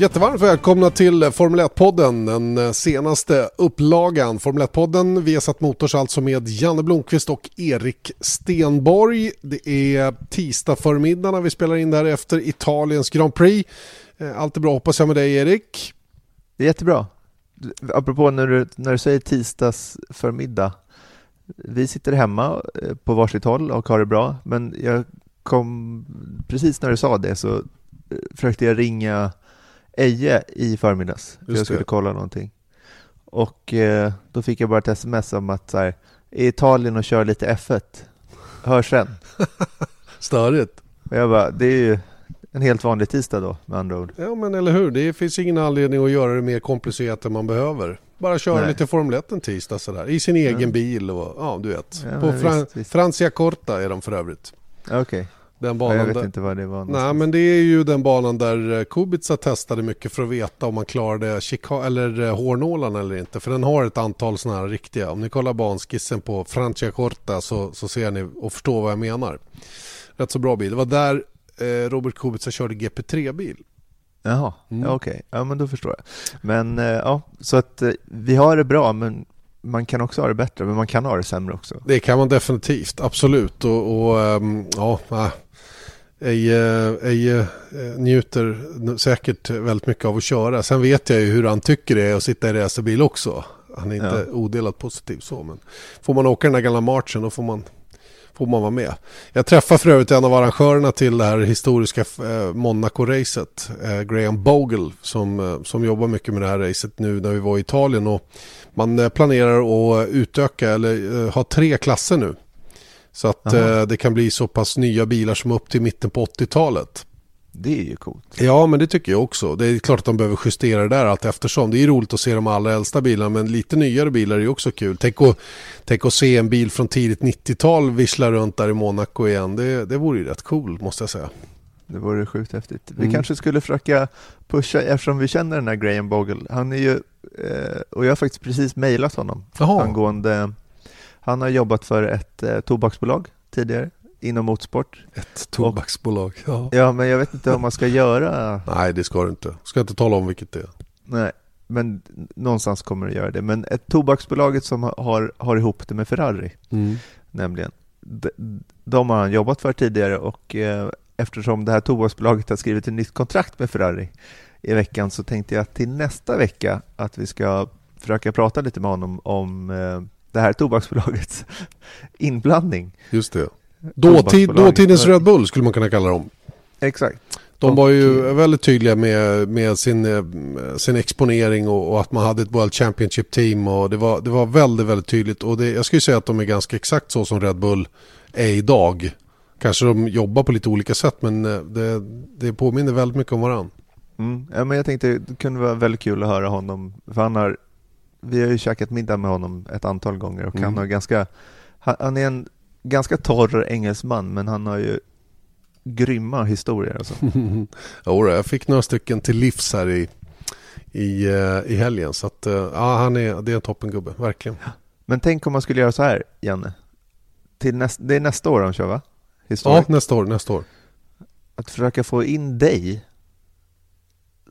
Jättevarmt välkomna till Formel 1-podden, den senaste upplagan. Formel 1-podden, Viasat Motors alltså med Janne Blomqvist och Erik Stenborg. Det är tisdag förmiddag när vi spelar in där efter Italiens Grand Prix. Eh, allt är bra hoppas jag med dig Erik. Det är jättebra. Apropå när du, när du säger tisdags förmiddag. Vi sitter hemma eh, på varsitt håll och har det bra, men jag kom precis när du sa det så eh, försökte jag ringa Eje i förmiddags, för jag skulle kolla någonting. Och eh, då fick jag bara ett sms om att så här, i Italien och kör lite F1. Hörs sen. Störigt. Och jag bara, det är ju en helt vanlig tisdag då med andra ord. Ja men eller hur, det finns ingen anledning att göra det mer komplicerat än man behöver. Bara köra Nej. lite Formel 1 en tisdag sådär, i sin egen ja. bil och ja du vet. Ja, På Fran visst, visst. Francia Corta är de för övrigt. Okej. Okay. Den banan jag vet där... inte vad det var. Någonstans. Nej, men det är ju den banan där eh, Kubica testade mycket för att veta om man klarade Chica eller eh, hårnålarna eller inte. För den har ett antal sådana här riktiga. Om ni kollar banskissen på Francia Corta så, så ser ni och förstår vad jag menar. Rätt så bra bil. Det var där eh, Robert Kubica körde GP3-bil. Jaha, mm. ja, okej. Okay. Ja, men då förstår jag. Men eh, ja, så att eh, vi har det bra, men man kan också ha det bättre, men man kan ha det sämre också. Det kan man definitivt, absolut. Och, och ähm, ja, Eje, Eje eh, njuter säkert väldigt mycket av att köra. Sen vet jag ju hur han tycker det är att sitta i racerbil också. Han är inte ja. odelat positiv så. Men får man åka den där gamla marchen då får man, får man vara med. Jag träffade för övrigt en av arrangörerna till det här historiska eh, Monaco-racet. Eh, Graham Bogle som, som jobbar mycket med det här racet nu när vi var i Italien. Och man planerar att utöka eller ha tre klasser nu. Så att eh, det kan bli så pass nya bilar som upp till mitten på 80-talet. Det är ju coolt. Ja, men det tycker jag också. Det är klart att de behöver justera det där allt eftersom. Det är roligt att se de allra äldsta bilarna, men lite nyare bilar är ju också kul. Tänk att, tänk att se en bil från tidigt 90-tal vissla runt där i Monaco igen. Det, det vore ju rätt cool, måste jag säga. Det vore sjukt häftigt. Vi mm. kanske skulle försöka pusha, eftersom vi känner den här Graham Bogle. Han är ju, eh, och jag har faktiskt precis mejlat honom Aha. angående han har jobbat för ett eh, tobaksbolag tidigare inom motorsport. Ett tobaksbolag, ja. Ja, men jag vet inte om man ska göra... Nej, det ska du inte. Ska inte tala om vilket det är. Nej, men någonstans kommer det göra det. Men ett tobaksbolaget som har, har ihop det med Ferrari, mm. nämligen. De, de, har han jobbat för tidigare och eh, eftersom det här tobaksbolaget har skrivit ett nytt kontrakt med Ferrari i veckan så tänkte jag till nästa vecka att vi ska försöka prata lite med honom om eh, det här tobaksbolagets inblandning. Just det. Dåtid, dåtidens Red Bull skulle man kunna kalla dem. Exakt. De var ju väldigt tydliga med, med sin, eh, sin exponering och, och, att man hade ett World Championship team och det var, det var väldigt, väldigt tydligt. Och det, jag skulle säga att de är ganska exakt så som Red Bull är idag. Kanske de jobbar på lite olika sätt men eh, det, det påminner väldigt mycket om varandra. Mm. Ja, men jag tänkte det kunde vara väldigt kul att höra honom, för han har vi har ju käkat middag med honom ett antal gånger och mm. han har ganska, han, är en ganska torr engelsman men han har ju grymma historier alltså. jo, jag fick några stycken till livs här i, i, eh, i helgen så att eh, ja, han är, det är en toppengubbe, verkligen. Men tänk om man skulle göra så här, Janne. Till näst, det är nästa år han kör va? Historik. Ja, nästa år, nästa år. Att försöka få in dig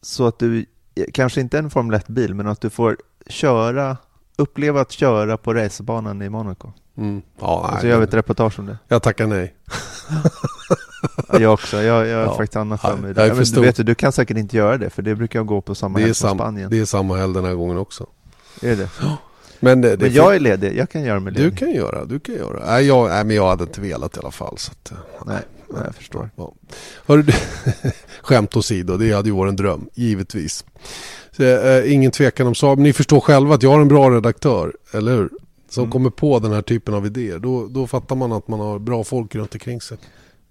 så att du, kanske inte en Formel 1-bil, men att du får köra, uppleva att köra på racerbanan i Monaco. Mm. Ja, nej, så gör vi ett reportage om det. Jag tackar nej. ja, jag också, jag, jag har ja. faktiskt annat för mig. Ja, du, vet, du kan säkert inte göra det, för det brukar gå på samma helg som Spanien. Det är samma helg den här gången också. Är det? Men, det, men jag är ledig, jag kan göra mig ledig. Du kan göra, du kan göra. Nej, jag, nej, men jag hade inte velat i alla fall. Så att, nej, nej, jag förstår. Ja. Hörru, skämt åsido, det hade ju varit en dröm, givetvis. Eh, ingen tvekan om Saab. Ni förstår själva att jag har en bra redaktör, eller hur? Som mm. kommer på den här typen av idéer. Då, då fattar man att man har bra folk runt omkring sig.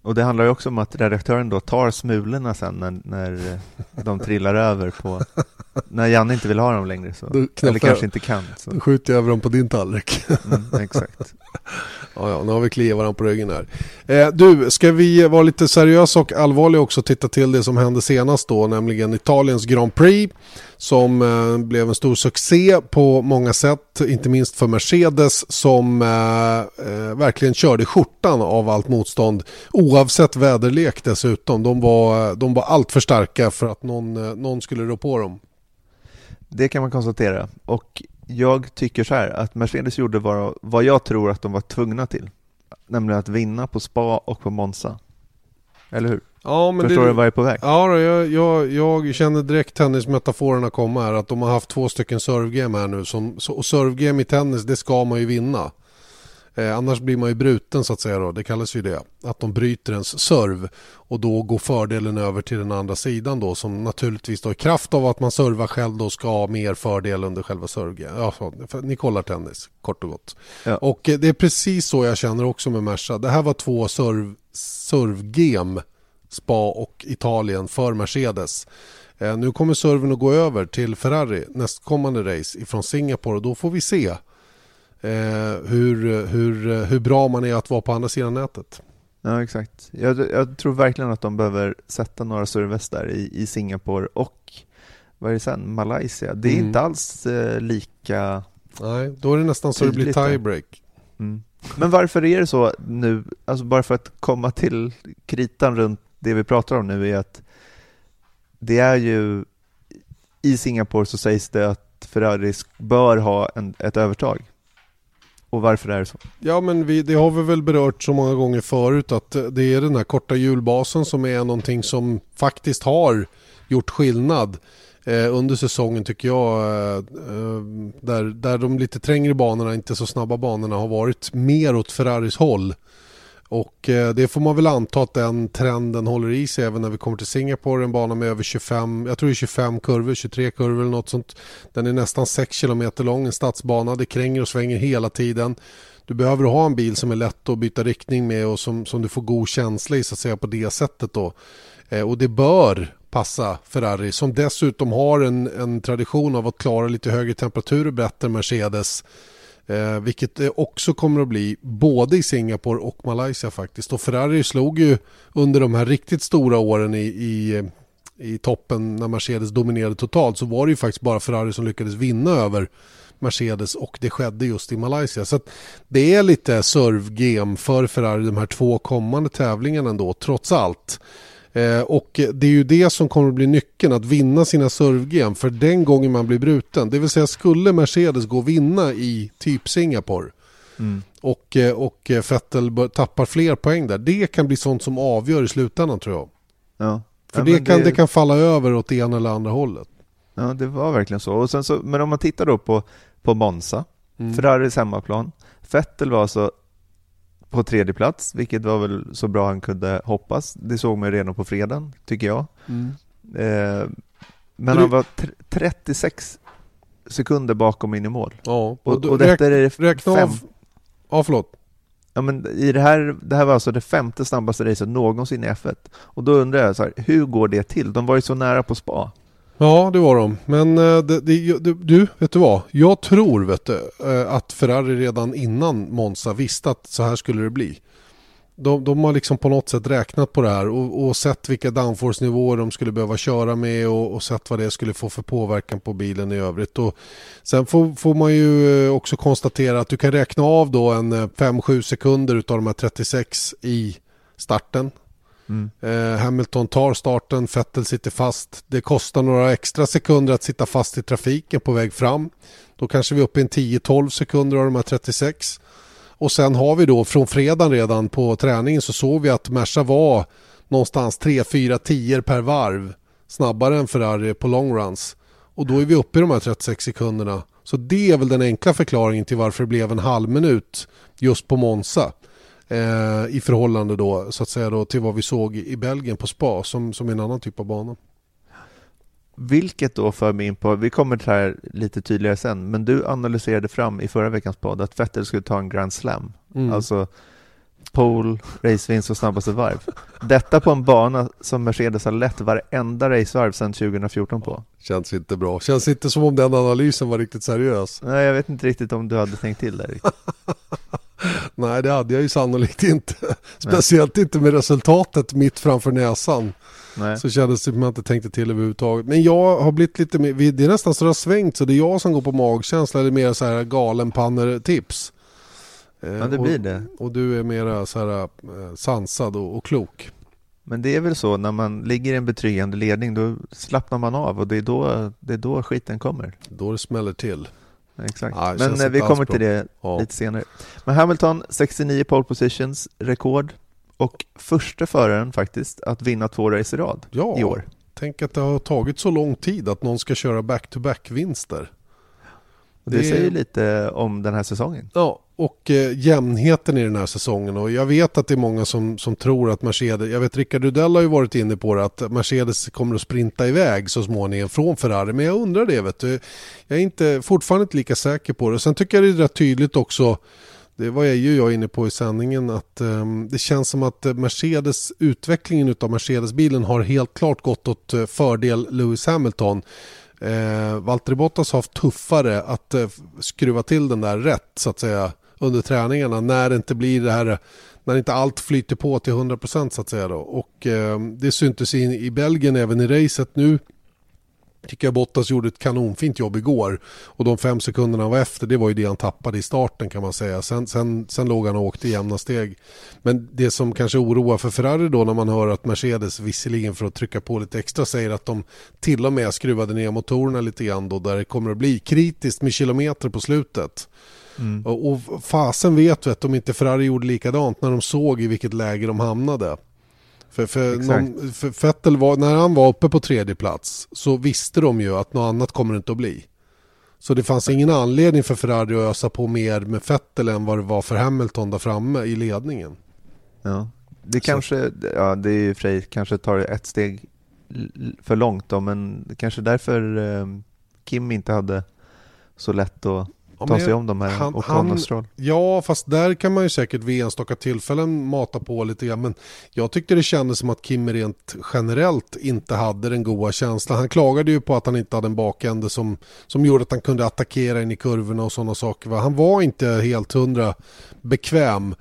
Och det handlar ju också om att redaktören då tar smulorna sen när, när de trillar över på när Janne inte vill ha dem längre så, eller kanske inte kan. Så. Då skjuter jag över dem på din tallrik. Mm, exakt. ja, ja, nu har vi kliat varandra på ryggen här. Eh, du, ska vi vara lite seriösa och allvarliga också och titta till det som hände senast då, nämligen Italiens Grand Prix som eh, blev en stor succé på många sätt, inte minst för Mercedes som eh, eh, verkligen körde skjortan av allt motstånd oavsett väderlek dessutom. De var, de var allt för starka för att någon, eh, någon skulle rå på dem. Det kan man konstatera och jag tycker så här att Mercedes gjorde vad, vad jag tror att de var tvungna till, nämligen att vinna på Spa och på Monza. Eller hur? Ja, men Förstår det, du vad jag är på väg? Ja, jag, jag, jag känner direkt tennismetaforerna komma här. Att de har haft två stycken servegame här nu. Som, och servegame i tennis, det ska man ju vinna. Eh, annars blir man ju bruten så att säga då. Det kallas ju det. Att de bryter ens serv. Och då går fördelen över till den andra sidan då. Som naturligtvis då i kraft av att man servar själv då ska ha mer fördel under själva servegame. Ja, så, ni kollar tennis, kort och gott. Ja. Och eh, det är precis så jag känner också med Merca. Det här var två serv, servegame Spa och Italien för Mercedes. Eh, nu kommer serven att gå över till Ferrari nästkommande race ifrån Singapore och då får vi se hur, hur, hur bra man är att vara på andra sidan nätet. Ja, exakt. Jag, jag tror verkligen att de behöver sätta några servers där i, i Singapore och vad är det sen? Malaysia. Det är Mm. inte alls eh, lika... Nej, då är det nästan så det blir tiebreak. Mm. Men varför är det så nu? Alltså bara för att komma till kritan runt det vi pratar om nu är att det är ju i Singapore så sägs det att Ferrari bör ha en, ett övertag. Och varför är det så? Ja men vi, det har vi väl berört så många gånger förut att eh, det är den här korta hjulbasen som är någonting som faktiskt har gjort skillnad eh, under säsongen tycker jag. Eh, eh, där, där de lite trängre banorna, inte så snabba banorna har varit mer åt Ferraris håll. Och eh, det får man väl anta att den trenden håller i sig även när vi kommer till Singapore. En bana med över 25, jag tror det är 25 kurvor, 23 kurvor eller något sånt. Den är nästan 6 km lång, en stadsbana. Det kränger och svänger hela tiden. Du behöver ha en bil som är lätt att byta riktning med och som, som du får god känsla i så att säga på det sättet då. Eh, och det bör passa Ferrari som dessutom har en, en tradition av att klara lite högre temperaturer bättre än Mercedes. Eh, vilket det också kommer att bli både i Singapore och Malaysia faktiskt. Och Ferrari slog ju under de här riktigt stora åren i, i, i toppen när Mercedes dominerade totalt så var det ju faktiskt bara Ferrari som lyckades vinna över Mercedes och det skedde just i Malaysia. Så att det är lite serve-game för Ferrari de här två kommande tävlingarna ändå trots allt. Eh, och det är ju det som kommer att bli nyckeln, att vinna sina servegame. För den gången man blir bruten, det vill säga skulle Mercedes gå och vinna i typ Singapore Mm. och, eh, och Vettel bör- tappar fler poäng där. Det kan bli sånt som avgör i slutändan tror jag. Ja. För ja, det, kan, det... kan falla över åt det ena eller andra hållet. Ja, det var verkligen så. Och sen så. Men om man tittar då på, på Monza, Mm. Ferraris hemmaplan. Vettel var alltså på tredje plats, vilket var väl så bra han kunde hoppas. Det såg man ju redan på fredagen, tycker jag. Mm. Eh, men Du- han var tr- 36 sekunder bakom in i mål. Ja, Och, då- och detta är det räkna fem, av... Ja, förlåt. ja, men i det, här, det här var alltså det femte snabbaste racet någonsin i F1. Och då undrar jag, så här, hur går det till? De var ju så nära på spa. Ja, det var de. Men eh, det, det, du, vet du vad? Jag tror vet du, eh, att Ferrari redan innan Monza visste att så här skulle det bli. De, de har liksom på något sätt räknat på det här och, och sett vilka downforce-nivåer de skulle behöva köra med och, och sett vad det skulle få för påverkan på bilen i övrigt. Och sen får, får man ju eh, också konstatera att du kan räkna av då en 5-7 sekunder utav de här 36 i starten. Mm. Eh, Hamilton tar starten, Vettel sitter fast. Det kostar några extra sekunder att sitta fast i trafiken på väg fram. Då kanske vi är uppe i 10-12 sekunder av de här 36. Och sen har vi då från fredagen redan på träningen så såg vi att Merca var någonstans 3-4 10 per varv snabbare än Ferrari på long runs. Och då är vi uppe i de här 36 sekunderna. Så det är väl den enkla förklaringen till varför det blev en halv minut just på Monza eh, i förhållande då så att säga då till vad vi såg i Belgien på Spa som, som en annan typ av bana. Vilket då för mig in på, vi kommer till det här lite tydligare sen, men du analyserade fram i förra veckans podd att Vettel skulle ta en Grand Slam. Mm. Alltså pole, racevinst och snabbaste varv. Detta på en bana som Mercedes har lett varenda racevarv sedan 2014 på. Känns inte bra. Känns inte som om den analysen var riktigt seriös. Nej, jag vet inte riktigt om du hade tänkt till där. Nej, det hade jag ju sannolikt inte. Speciellt Nej. inte med resultatet mitt framför näsan. Nej. Så kändes det som att man inte tänkte till överhuvudtaget. Men jag har blivit lite mer, det är nästan så det har svängt så det är jag som går på magkänsla eller mer så här galenpanner-tips. Ja, det blir det. Och, och du är mera så här eh, sansad och, och klok. Men det är väl så när man ligger i en betryggande ledning då slappnar man av och det är då, det är då skiten kommer. Då det smäller till. Exakt. Ja, Men eh, vi kommer till det ja. lite senare. Men Hamilton, 69 pole positions, rekord och första föraren faktiskt att vinna två race i rad ja, i år. Tänk att det har tagit så lång tid att någon ska köra back-to-back-vinster. Det, det säger lite om den här säsongen. Ja, och eh, jämnheten i den här säsongen. Och jag vet att det är många som, som tror att Mercedes, jag vet Rickard Rudell har ju varit inne på det, att Mercedes kommer att sprinta iväg så småningom från Ferrari. Men jag undrar det, vet du. Jag är inte, fortfarande inte lika säker på det. Sen tycker jag det är rätt tydligt också, det var jag ju jag inne på i sändningen, att um, det känns som att Mercedes, utvecklingen av Mercedes-bilen har helt klart gått åt eh, fördel Lewis Hamilton. Eh, Valtteri Bottas har haft tuffare att eh, skruva till den där rätt så att säga under träningarna när det inte blir det här när inte allt flyter på till 100% så att säga då. Och eh, det syntes in i Belgien även i racet nu tycker jag Bottas gjorde ett kanonfint jobb igår. Och de fem sekunderna han var efter, det var ju det han tappade i starten kan man säga. Sen, sen, sen låg han och åkte i jämna steg. Men det som kanske oroar för Ferrari då när man hör att Mercedes visserligen för att trycka på lite extra säger att de till och med skruvade ner motorerna lite grann då där det kommer att bli kritiskt med kilometer på slutet. Mm. Och, och fasen vet vi att de inte Ferrari gjorde likadant när de såg i vilket läge de hamnade. För, för, någon, för Vettel var, när han var uppe på tredje plats så visste de ju att något annat kommer det inte att bli. Så det fanns ingen anledning för Ferrari att ösa på mer med Vettel än vad det var för Hamilton där framme i ledningen. Ja, det kanske, ja det är ju för kanske tar ett steg för långt då, men kanske därför eh, Kim inte hade så lätt att ja, ta sig om de här han, och han, Ja, fast där kan man ju säkert vid enstaka tillfällen mata på lite grann. Men jag tyckte det kändes som att Kim rent generellt inte hade den goda känslan. Han klagade ju på att han inte hade en bakände som, som gjorde att han kunde attackera in i kurvorna och sådana saker. Han var inte helt hundra bekväm.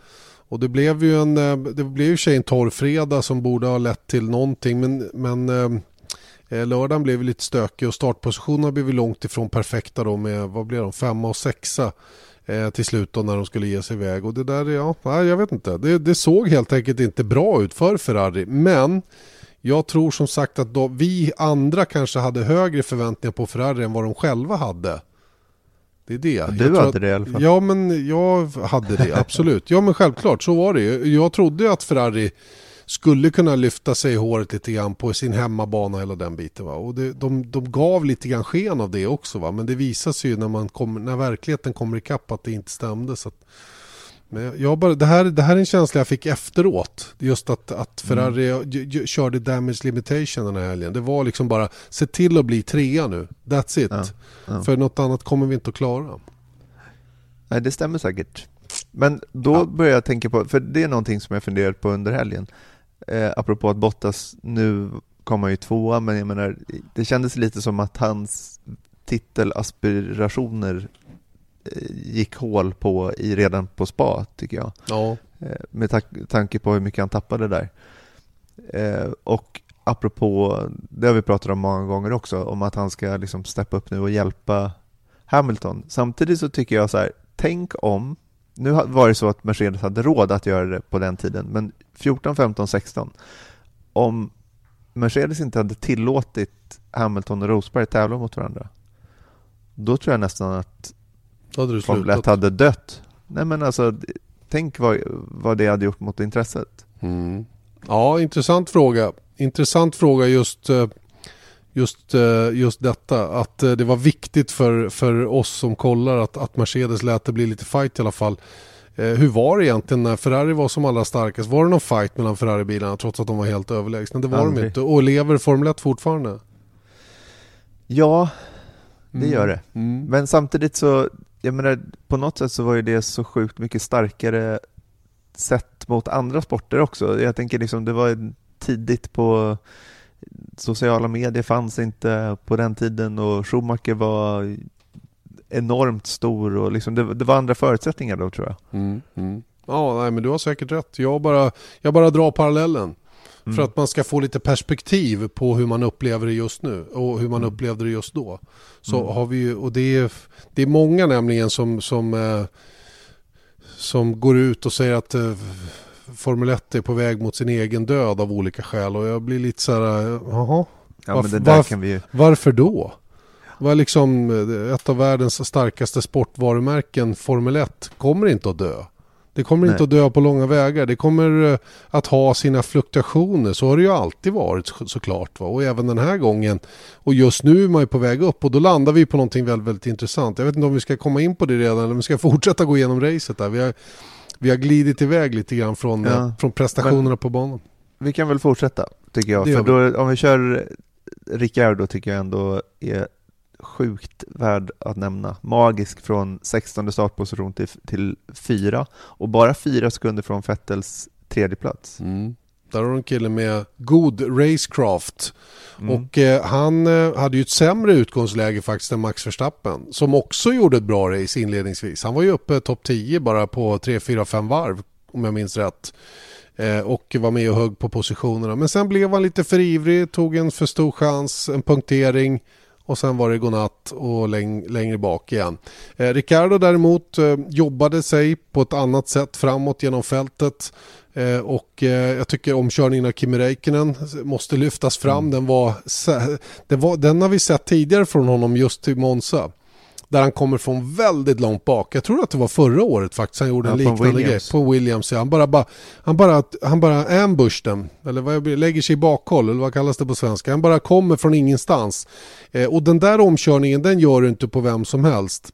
Och det blev ju en, eh, det blev ju sig en torr fredag som borde ha lett till någonting. Men, men Eh, lördagen blev lite stökig och startpositionerna blev långt ifrån perfekta då med vad blev de, femma och sexa eh, till slut då när de skulle ge sig iväg. Och det där, ja, jag vet inte. Det, det såg helt enkelt inte bra ut för Ferrari. Men jag tror som sagt att då, vi andra kanske hade högre förväntningar på Ferrari än vad de själva hade. Det är det. Du hade att, det i alla fall. Ja, men jag hade det, absolut. Ja, men självklart, så var det Jag trodde att Ferrari skulle kunna lyfta sig i håret lite grann på sin hemmabana hela den biten. Va? Och det, de, de gav lite grann sken av det också. Va? Men det visar sig ju när, man kommer, när verkligheten kommer ikapp att det inte stämde. Så att, men jag bara, det, här, det här är en känsla jag fick efteråt. Just att, att Ferrari mm. körde damage limitation den här helgen. Det var liksom bara se till att bli trea nu. That's it. Ja, ja. För något annat kommer vi inte att klara. Nej, det stämmer säkert. Men då ja. börjar jag tänka på, för det är någonting som jag funderat på under helgen. Eh, apropå att Bottas, nu kom han ju tvåa, men jag menar, det kändes lite som att hans titelaspirationer eh, gick hål på i, redan på spa, tycker jag. Ja. Eh, med ta tanke på hur mycket han tappade där. Eh, och apropå, det har vi pratat om många gånger också, om att han ska liksom steppa upp nu och hjälpa Hamilton. Samtidigt så tycker jag så här, tänk om nu var det så att Mercedes hade råd att göra det på den tiden, men 14, 15, 16. Om Mercedes inte hade tillåtit Hamilton och Rosberg tävla mot varandra, då tror jag nästan att Formel 1 hade dött. Nej men alltså, tänk vad, vad det hade gjort mot intresset. Mm. Ja, intressant fråga. Intressant fråga just uh just, eh, just detta. Att eh, det var viktigt för, för oss som kollar att, att Mercedes lät det bli lite fight i alla fall. Eh, hur var det egentligen när Ferrari var som allra starkast? Var det någon fight mellan Ferrari-bilarna trots att de var helt överlägsna? Det var Aldrig. de inte. Och lever Formel 1 fortfarande? Ja, det mm. gör det. Mm. Men samtidigt så, jag menar, på något sätt så var ju det så sjukt mycket starkare sett mot andra sporter också. Jag tänker liksom det var tidigt på sociala medier fanns inte på den tiden och Schumacher var enormt stor och liksom det, det var andra förutsättningar då tror jag. Mm, mm. Ja, nej, men du har säkert rätt. Jag bara, jag bara drar parallellen. Mm. För att man ska få lite perspektiv på hur man upplever det just nu och hur man mm. upplevde det just då. Så mm. har vi ju, och det är, det är många nämligen som, som, eh, som går ut och säger att eh, Formel 1 är på väg mot sin egen död av olika skäl och jag blir lite så här, jaha, ja, varför, varför, vi... varför då? Vad liksom eh, ett av världens starkaste sportvarumärken, Formel 1, kommer inte att dö. Det kommer Nej. inte att dö på långa vägar. Det kommer eh, att ha sina fluktuationer. Så har det ju alltid varit såklart. Va? Och även den här gången. Och just nu är man ju på väg upp och då landar vi på någonting väldigt, väldigt intressant. Jag vet inte om vi ska komma in på det redan eller om vi ska fortsätta gå igenom racet där. Vi har, vi har glidit iväg lite grann från, ja. Eh, från prestationerna Men, på banan. Vi kan väl fortsätta tycker jag. För då, om vi kör Ricciardo tycker jag ändå är sjukt värd att nämna. Magisk från 16 startposition till, till 4 och bara 4 sekunder från Fettels tredje plats. Mm. Där har du en kille med god racecraft. Mm. Och eh, han eh, hade ju ett sämre utgångsläge faktiskt än Max Verstappen. Som också gjorde ett bra race inledningsvis. Han var ju uppe topp 10 bara på 3, 4, 5 varv om jag minns rätt. Eh, och var med och högg på positionerna. Men sen blev han lite för ivrig, tog en för stor chans, en punktering och sen var det godnatt och läng längre bak igen. Eh, Ricardo däremot eh, jobbade sig på ett annat sätt framåt genom fältet eh, och eh, jag tycker omkörningen av Kimi Räikkönen måste lyftas fram. Mm. Den, var, den, var, den har vi sett tidigare från honom just till Monza. Där han kommer från väldigt långt bak. Jag tror att det var förra året faktiskt han gjorde ja, en liknande grej. På Williams. Ja. Han bara, bara, han bara, han bara ambush dem. Eller vad lägger sig i bakhåll. Eller vad kallas det på svenska. Han bara kommer från ingenstans. Eh, och den där omkörningen den gör du inte på vem som helst.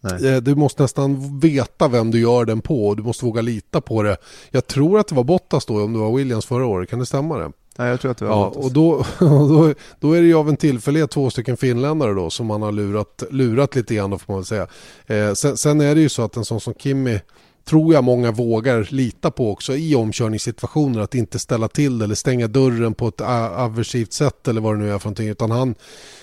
Nej. Eh, du måste nästan veta vem du gör den på och du måste våga lita på det. Jag tror att det var Bottas då om det var Williams förra året. Kan det stämma det? Nej, jag tror att det var ja, och då, då, då är det ju av en tillfällighet två stycken finländare då som man har lurat, lurat lite grann då får man väl säga. Eh, sen, sen, är det ju så att en sån som Kimmy tror jag många vågar lita på också i omkörningssituationer att inte ställa till det eller stänga dörren på ett aversivt sätt eller vad det nu är för någonting utan han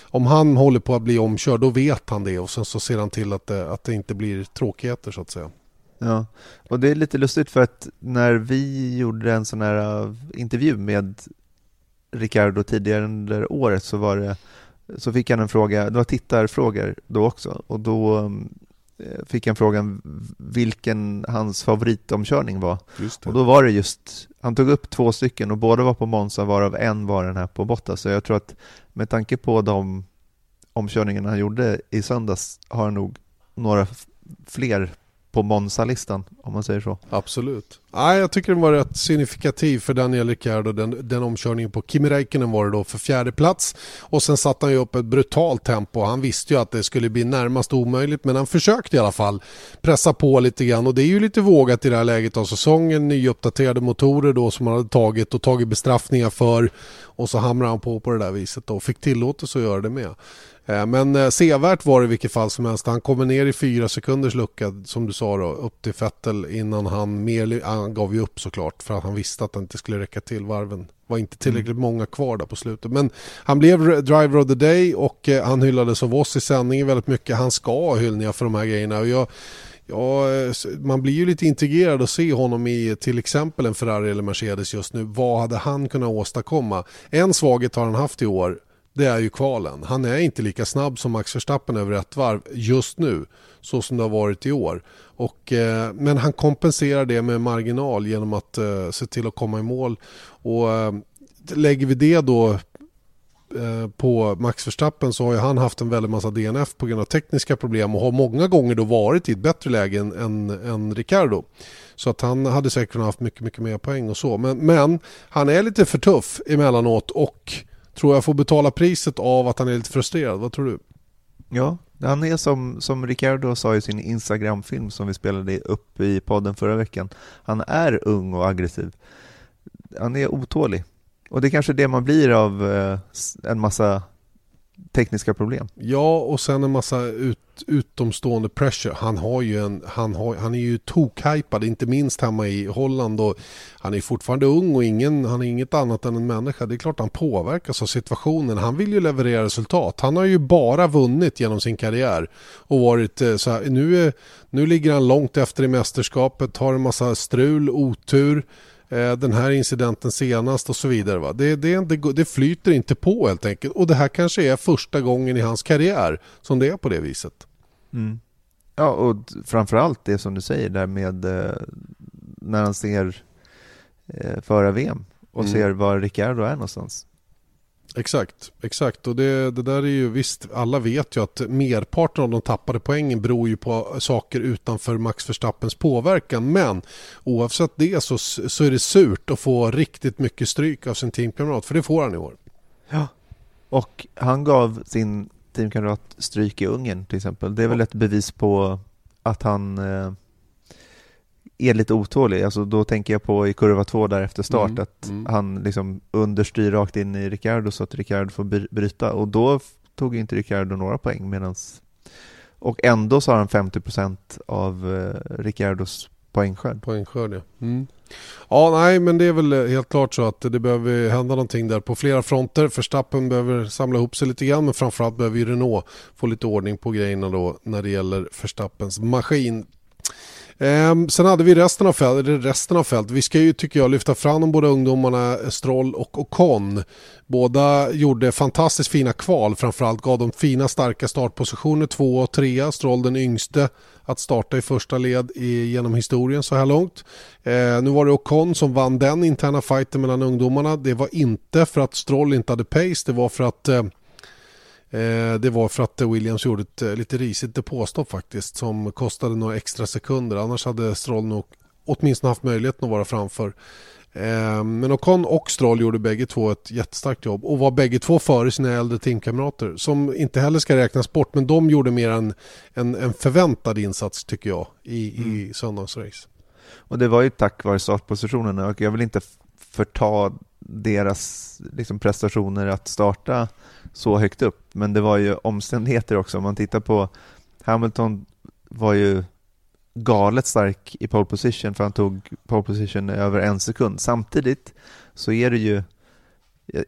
om han håller på att bli omkörd då vet han det och sen så ser han till att det, att det inte blir tråkigheter så att säga. Ja, och det är lite lustigt för att när vi gjorde en sån här uh, intervju med Ricardo tidigare under året så var det så fick han en fråga, det var tittarfrågor då också och då eh, fick han frågan vilken hans favoritomkörning var. Och då var det just, han tog upp två stycken och båda var på Monza varav en var den här på Bottas. Så jag tror att med tanke på de omkörningarna han gjorde i söndags har han nog några fler på Monza-listan, om man säger så. Absolut. Nej, jag tycker den var rätt signifikativ för Daniel Ricciardo. Den, den omkörningen på Kimi Räikkönen var det då för fjärde plats. Och sen satte han ju upp ett brutalt tempo. Han visste ju att det skulle bli närmast omöjligt, men han försökte i alla fall pressa på lite grann. Och det är ju lite vågat i det här läget av säsongen. Nyuppdaterade motorer då som han hade tagit och tagit bestraffningar för. Och så hamrar han på på det där viset och fick tillåtelse att göra det med. Eh, men eh, sevärt var det i vilket fall som helst. Han kommer ner i fyra sekunders lucka som du sa då, upp till Fettel innan han mer, han gav ju upp såklart för att han visste att han inte skulle räcka till varven. Det var inte tillräckligt mm. många kvar där på slutet. Men han blev driver of the day och eh, han hyllades av oss i sändningen väldigt mycket. Han ska ha hyllningar för de här grejerna. Och jag, Ja, man blir ju lite integrerad att se honom i till exempel en Ferrari eller Mercedes just nu. Vad hade han kunnat åstadkomma? En svaghet har han haft i år det är ju kvalen. Han är inte lika snabb som Max Verstappen över ett varv just nu, så som det har varit i år. Och, eh, men han kompenserar det med marginal genom att eh, se till att komma i mål. Och eh, lägger vi det då eh, på Max Verstappen så har ju han haft en väldig massa DNF på grund av tekniska problem och har många gånger då varit i ett bättre läge än, än, än Ricardo. Så att han hade säkert kunnat haft mycket, mycket mer poäng och så. Men, men han är lite för tuff emellanåt och tror jag får betala priset av att han är lite frustrerad. Vad tror du? Ja, han är som, som Ricardo sa i sin Instagram-film som vi spelade upp i podden förra veckan. Han är ung och aggressiv. Han är otålig. Och det är kanske det man blir av eh, en massa tekniska problem. Ja, och sen en massa ut, utomstående pressure. Han, har ju en, han, har, han är ju tokhypad, inte minst hemma i Holland. Och han är fortfarande ung och ingen, han är inget annat än en människa. Det är klart han påverkas av situationen. Han vill ju leverera resultat. Han har ju bara vunnit genom sin karriär. Och varit eh, så här, nu, är, nu ligger han långt efter i mästerskapet, har en massa strul, otur. Eh, den här incidenten senast och så vidare. Va? Det, det, det, det flyter inte på helt enkelt. Och det här kanske är första gången i hans karriär som det är på det viset. Mm. Ja, och framförallt det som du säger där med eh, när han ser eh, föra VM och mm. ser var Ricciardo är någonstans. Exakt, exakt. Och det, det där är ju visst, alla vet ju att merparten av de tappade poängen beror ju på saker utanför Max Verstappens påverkan. Men oavsett det så, så är det surt att få riktigt mycket stryk av sin teamkamrat, för det får han i år. Ja, och han gav sin teamkamrat stryk i Ungern till exempel. Det är väl ett bevis på att han eh, är lite otålig. Alltså då tänker jag på i kurva två där efter start mm, att mm. han liksom understyr rakt in i Ricardo så att Ricardo får bryta och då tog inte Ricardo några poäng medans och ändå så har han 50% av eh, Ricardos poängskörd. Poängskörd ja. Mm. Ja, nej, men det är väl eh, helt klart så att det behöver hända någonting där på flera fronter. Förstappen behöver samla ihop sig lite grann, men framförallt behöver ju Renault få lite ordning på grejerna då när det gäller Förstappens maskin. Ehm, sen hade vi resten av fältet, resten av fält. Vi ska ju tycker jag lyfta fram de båda ungdomarna Stroll och Ocon. Båda gjorde fantastiskt fina kval, framförallt gav de fina starka startpositioner, två och trea. Stroll den yngste att starta i första led i, genom historien så här långt. Eh, nu var det Ocon som vann den interna fighten mellan ungdomarna. Det var inte för att Stroll inte hade pace, det var för att Eh, det var för att Williams gjorde ett eh, lite risigt depåstopp faktiskt som kostade några extra sekunder. Annars hade Stroll nog åtminstone haft möjligheten att vara framför. Eh, men Ocon och Stroll gjorde bägge två ett jättestarkt jobb och var bägge två före sina äldre teamkamrater som inte heller ska räknas bort men de gjorde mer en, en, en förväntad insats tycker jag i, mm. i söndagsrace. Och det var ju tack vare startpositionerna och jag vill inte förta deras liksom, prestationer att starta så högt upp. Men det var ju omständigheter också. Om man tittar på Hamilton var ju galet stark i pole position för han tog pole position över en sekund. Samtidigt så är det ju,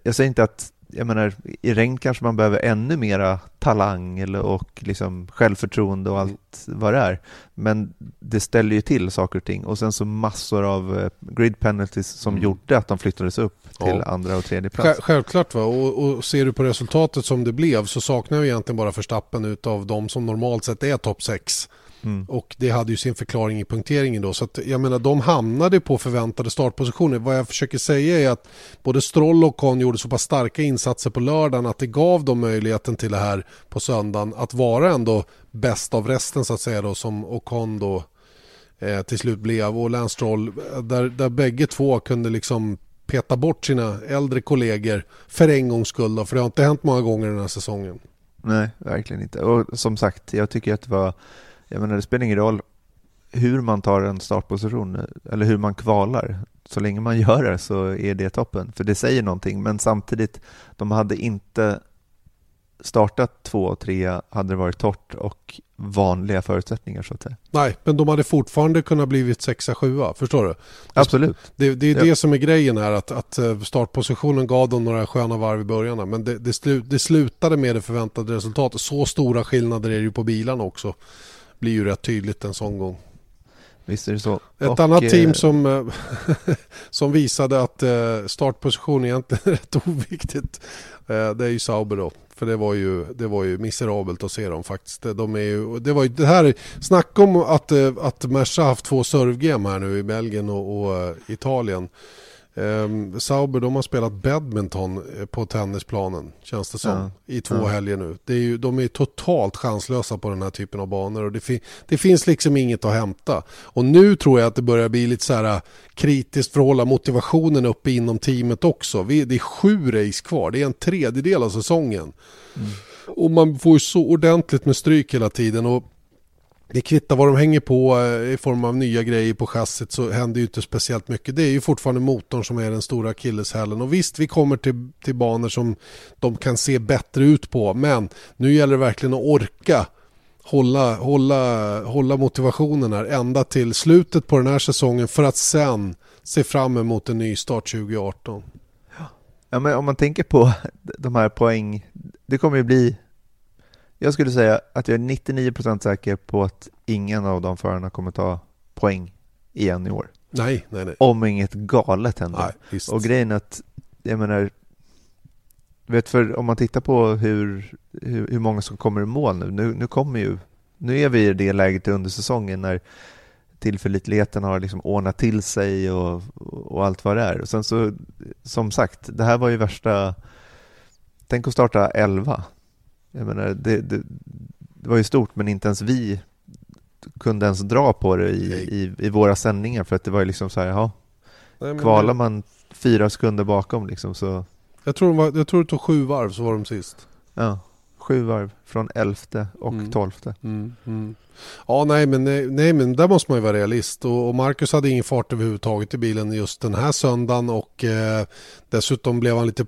jag säger inte att jag menar, i regn kanske man behöver ännu mera talang eller, och liksom självförtroende och allt vad det är. Men det ställer ju till saker och ting. Och sen så massor av eh, grid penalties som mm. gjorde att de flyttades upp till ja. andra och tredje plats. Självklart va, och, och, ser du på resultatet som det blev så saknar vi egentligen bara förstappen utav de som normalt sett är topp 6. Mm. Och det hade ju sin förklaring i punkteringen då. Så att, jag menar de hamnade på förväntade startpositioner. Vad jag försöker säga är att både Stroll och Con gjorde så pass starka insatser på lördagen att det gav dem möjligheten till det här på söndagen att vara ändå bäst av resten så att säga då som Ocon då eh, till slut blev och Lance Stroll där, där bägge två kunde liksom peta bort sina äldre kollegor för en gångs skull då, för det har inte hänt många gånger den här säsongen. Nej, verkligen inte. Och som sagt, jag tycker att det var jag menar, det spelar ingen roll hur man tar en startposition eller hur man kvalar. Så länge man gör det så är det toppen, för det säger någonting. Men samtidigt, de hade inte startat två och tre hade det varit torrt och vanliga förutsättningar så att säga. Nej, men de hade fortfarande kunnat blivit sexa, sjua, förstår du? Absolut. Det, det är ja. det som är grejen här, att, att eh, startpositionen gav dem några sköna varv i början, men det, det, slu, det slutade med det förväntade resultatet. Så stora skillnader är det ju på bilarna också blir ju rätt tydligt en sån gång. Visst är det så. Ett och, annat team eh, som, eh, som visade att eh, startposition egentligen är rätt oviktigt. Det är ju Sauber då. För det var ju, det var ju miserabelt att se dem faktiskt. De är ju, det var ju det här, snacka om att, att Merca haft två servegame här nu i Belgien och, och Italien. Um, Sauber de har spelat badminton eh, på tennisplanen känns det som ja. i två ja. helger nu. Det är ju, de är totalt chanslösa på den här typen av banor och det, fi, det, finns liksom inget att hämta. Och nu tror jag att det börjar bli lite så här äh, kritiskt för att hålla motivationen uppe inom teamet också. Vi, det är sju race kvar, det är en tredjedel av säsongen. Mm. Och man får ju så ordentligt med stryk hela tiden. och det kvittar vad de hänger på eh, i form av nya grejer på chassit så händer ju inte speciellt mycket. Det är ju fortfarande motorn som är den stora akilleshälen. Och visst, vi kommer till, till banor som de kan se bättre ut på. Men nu gäller det verkligen att orka hålla, hålla, hålla motivationen här ända till slutet på den här säsongen för att sen se fram emot en ny start 2018. Ja, men om man tänker på de här poäng, det kommer ju bli jag skulle säga att jag är 99% säker på att ingen av de förarna kommer ta poäng igen i år. Nej, nej, nej. Om inget galet händer. Nej, och grejen är att, jag menar, vet för om man tittar på hur, hur, hur, många som kommer i mål nu, nu, nu kommer ju, nu är vi i det läget under säsongen när tillförlitligheten har liksom ordnat till sig och, och allt vad det är. Och sen så, som sagt, det här var ju värsta, tänk att starta 11. Jag menar, det, det, det var ju stort, men inte ens vi kunde ens dra på det i, i, i våra sändningar för att det var ju liksom så här, ja, kvalar man fyra sekunder bakom liksom så... Jag tror, var, jag tror det tog sju varv så var de sist. Ja, sju varv från elfte och mm. tolfte. Mm, mm. Ja, nej men, nej, men där måste man ju vara realist. Och, och Marcus hade ingen fart överhuvudtaget i bilen just den här söndagen och eh, dessutom blev han lite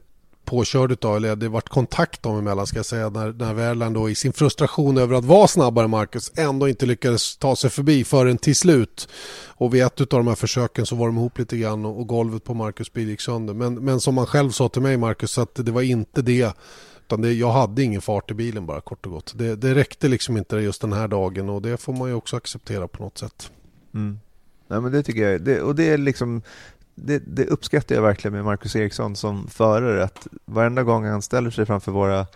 påkörd av, eller det varit kontakt dem emellan ska jag säga, när, när Värland då i sin frustration över att vara snabbare än Marcus ändå inte lyckades ta sig förbi förrän till slut. Och vid ett av de här försöken så var de ihop lite grann och, och golvet på Marcus bil gick sönder. Men, men som han själv sa till mig Marcus, att det var inte det utan det, jag hade ingen fart i bilen bara kort och gott. Det, det räckte liksom inte just den här dagen och det får man ju också acceptera på något sätt. Mm. Nej, men det tycker jag, det, och det är liksom det, det, uppskattar jag verkligen med Marcus Eriksson som förare, att varenda gång han ställer sig framför våra,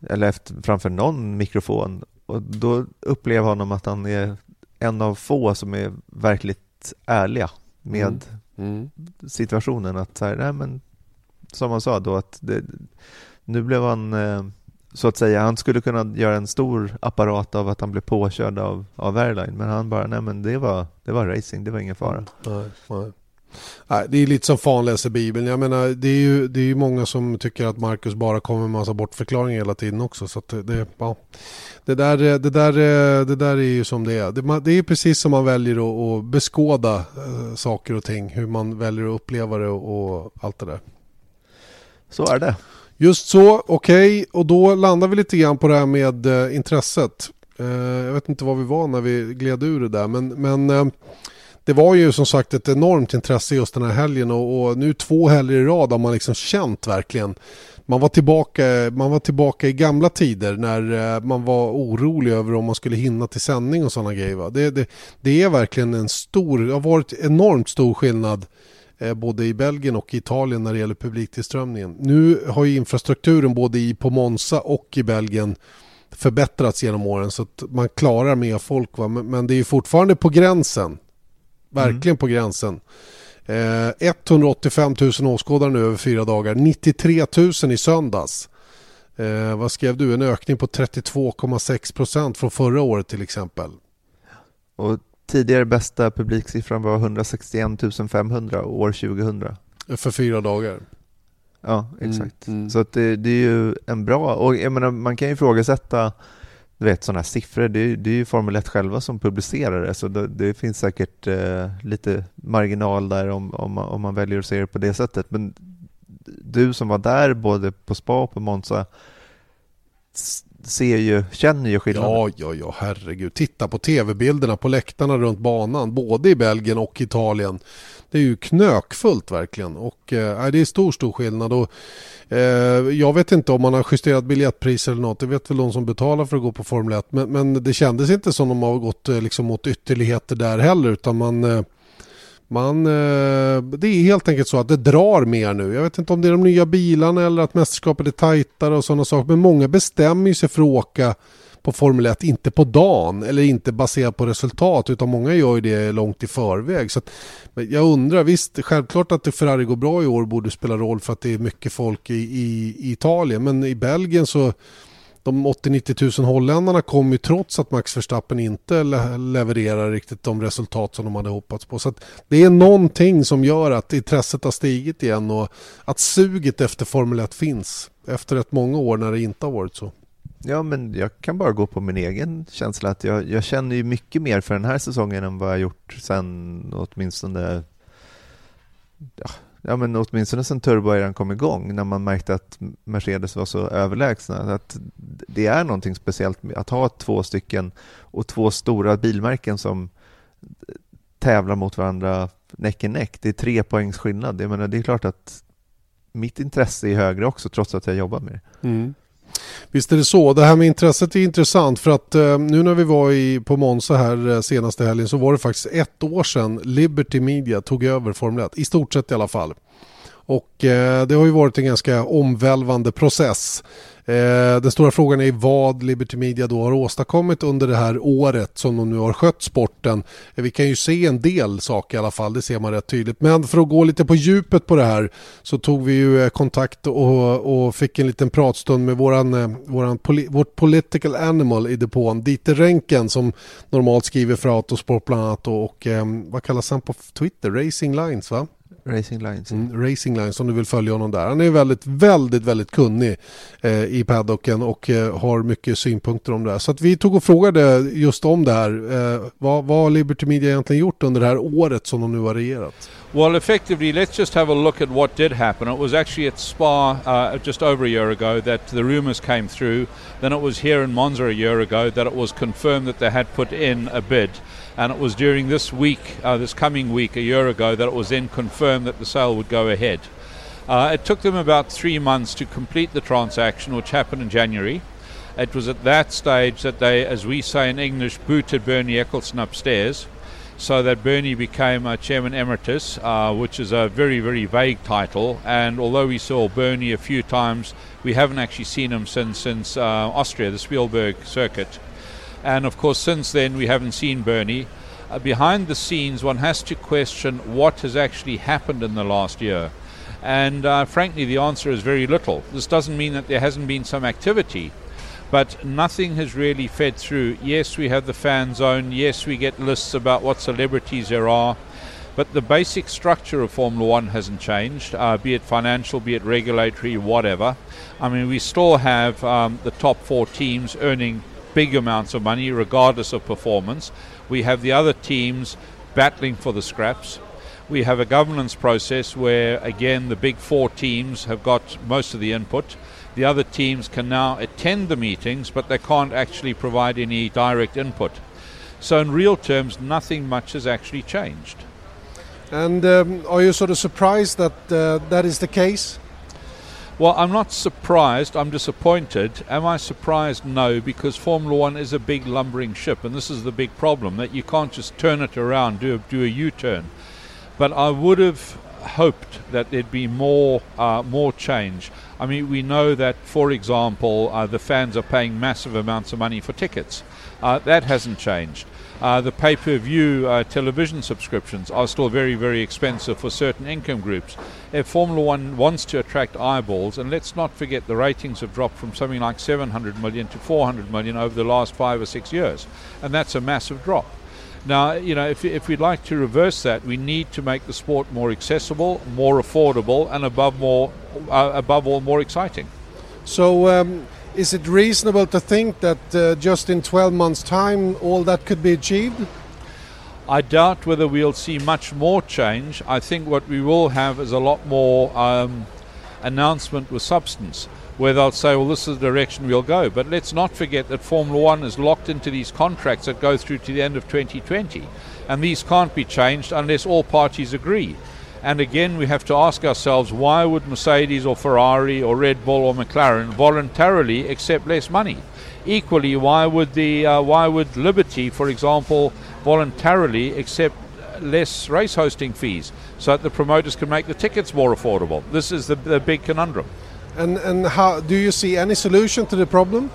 eller efter, framför någon mikrofon, och då upplever jag honom att han är en av få som är verkligt ärliga med mm. Mm. situationen. Att så här, nej men, som han sa då, att det, nu blev han eh, så att säga, han skulle kunna göra en stor apparat av att han blev påkörd av, av Airline, men han bara, nej men det var, det var racing, det var ingen fara. Nej, nej. Det är lite som fan läser Bibeln. Jag menar, det är ju det är många som tycker att Marcus bara kommer med massa bortförklaringar hela tiden också. Så det, ja, det, där, det, där, det där är ju som det är. Det, det är precis som man väljer att, beskåda äh, saker och ting. Hur man väljer att uppleva det och, allt det där. Så är det. Just så, okej. Okay. Och då landar vi lite grann på det här med äh, intresset. Äh, jag vet inte var vi var när vi gled ur det där. Men, men det var ju som sagt ett enormt intresse just den här helgen och, och nu två helger i rad har man liksom känt verkligen man var, tillbaka, man var tillbaka i gamla tider när eh, man var orolig över om man skulle hinna till sändning och sådana grejer. Det, det, det, är verkligen en stor, det har varit enormt stor skillnad eh, både i Belgien och Italien när det gäller publiktillströmningen. Nu har ju infrastrukturen både i, på Monza och i Belgien förbättrats genom åren så att man klarar mer folk. Va? Men, men det är fortfarande på gränsen Verkligen mm. på gränsen. Eh, 185 000 åskådare nu över fyra dagar. 93 000 i söndags. Eh, vad skrev du? En ökning på 32,6 procent från förra året till exempel. Och tidigare bästa publiksiffran var 161 500 år 2000. För fyra dagar. Ja, exakt. Mm, mm. Så det, det, är ju en bra, och jag menar, man kan ju ifrågasätta du vet sådana här siffror, det är, det är ju Formel 1 själva som publicerar det, så det, det finns säkert eh, lite marginal där om, om, man, om man väljer att se det på det sättet. Men du som var där både på Spa och på Monza ser ju, känner ju skillnaden. Ja, ja, ja, herregud. Titta på tv-bilderna på läktarna runt banan, både i Belgien och Italien. Det är ju knökfullt verkligen och eh, det är stor, stor skillnad. Och, eh, jag vet inte om man har justerat biljettpriser eller något. Det vet väl de som betalar för att gå på Formel 1. Men, men det kändes inte som de har gått eh, liksom, mot ytterligheter där heller. Utan man, eh, man, eh, det är helt enkelt så att det drar mer nu. Jag vet inte om det är de nya bilarna eller att mästerskapet är tajtare och sådana saker. Men många bestämmer sig för att åka på Formel 1, inte på dagen eller inte baserat på resultat utan många gör ju det långt i förväg. Så att, jag undrar, visst självklart att Ferrari går bra i år borde spela roll för att det är mycket folk i, i, i Italien men i Belgien så de 80-90 000 holländarna kom ju trots att Max Verstappen inte levererar riktigt de resultat som de hade hoppats på. Så det är någonting som gör att intresset har stigit igen och att suget efter Formel 1 finns efter ett många år när det inte har varit så. Ja, men jag kan bara gå på min egen känsla att jag, jag känner ju mycket mer för den här säsongen än vad jag gjort sen åtminstone ja, ja men åtminstone sen turboeran kom igång när man märkte att Mercedes var så överlägsna. Att det är någonting speciellt med att ha två stycken och två stora bilmärken som tävlar mot varandra näck i näck. Det är tre poängs skillnad. Jag menar, det är klart att mitt intresse är högre också trots att jag jobbar med det. Mm. Visst är det så. Det här med intresset är intressant för att eh, nu när vi var i, på Monza här eh, senaste helgen så var det faktiskt ett år sedan Liberty Media tog över Formel 1. I stort sett i alla fall. Och eh, det har ju varit en ganska omvälvande process. Eh, den stora frågan är vad Liberty Media då har åstadkommit under det här året som de nu har skött sporten. Eh, vi kan ju se en del saker i alla fall, det ser man rätt tydligt. Men för att gå lite på djupet på det här så tog vi ju eh, kontakt och, och fick en liten pratstund med våran, eh, våran poli, vårt political animal i depån, Dieter Renken som normalt skriver för Autosport bland annat och, och eh, vad kallas han på Twitter? Racing Lines va? Racing Lines. Mm, Racing Lines om du vill följa honom där. Han är väldigt, väldigt, väldigt kunnig eh, i paddocken och eh, har mycket synpunkter om det här. Så att vi tog och frågade just om det här. Eh, vad, vad har Liberty Media egentligen gjort under det här året som de nu har regerat? Well, effectively, let's just have a look at what did happen. It was actually at Spa uh, just over a year ago that the rumours came through. Then it was here in Monza a year ago that it was confirmed that they had put in a bid. And it was during this week, uh, this coming week, a year ago, that it was then confirmed that the sale would go ahead. Uh, it took them about three months to complete the transaction, which happened in January. It was at that stage that they, as we say in English, booted Bernie Eccleston upstairs, so that Bernie became uh, Chairman Emeritus, uh, which is a very, very vague title. And although we saw Bernie a few times, we haven't actually seen him since since uh, Austria, the Spielberg circuit. And of course, since then, we haven't seen Bernie. Uh, behind the scenes, one has to question what has actually happened in the last year. And uh, frankly, the answer is very little. This doesn't mean that there hasn't been some activity, but nothing has really fed through. Yes, we have the fan zone. Yes, we get lists about what celebrities there are. But the basic structure of Formula One hasn't changed, uh, be it financial, be it regulatory, whatever. I mean, we still have um, the top four teams earning big amounts of money regardless of performance. We have the other teams battling for the scraps. We have a governance process where, again, the big four teams have got most of the input. The other teams can now attend the meetings, but they can't actually provide any direct input. So, in real terms, nothing much has actually changed. And um, are you sort of surprised that uh, that is the case? Well, I'm not surprised. I'm disappointed. Am I surprised? No, because Formula One is a big lumbering ship, and this is the big problem that you can't just turn it around, do a, do a U-turn. But I would have hoped that there'd be more uh, more change. I mean, we know that, for example, uh, the fans are paying massive amounts of money for tickets. Uh, that hasn't changed. Uh, the pay per view uh, television subscriptions are still very, very expensive for certain income groups. If Formula One wants to attract eyeballs, and let's not forget the ratings have dropped from something like 700 million to 400 million over the last five or six years, and that's a massive drop. Now, you know, if, if we'd like to reverse that, we need to make the sport more accessible, more affordable, and above more, uh, above all, more exciting. So, um, is it reasonable to think that uh, just in 12 months' time all that could be achieved? I doubt whether we'll see much more change. I think what we will have is a lot more um, announcement with substance, where they'll say, well, this is the direction we'll go. But let's not forget that Formula One is locked into these contracts that go through to the end of 2020. And these can't be changed unless all parties agree. And again, we have to ask ourselves why would Mercedes or Ferrari or Red Bull or McLaren voluntarily accept less money? Equally, why would the uh, why would Liberty, for example, voluntarily accept less race hosting fees so that the promoters can make the tickets more affordable? This is the, the big conundrum. And and how do you see any solution to the problem?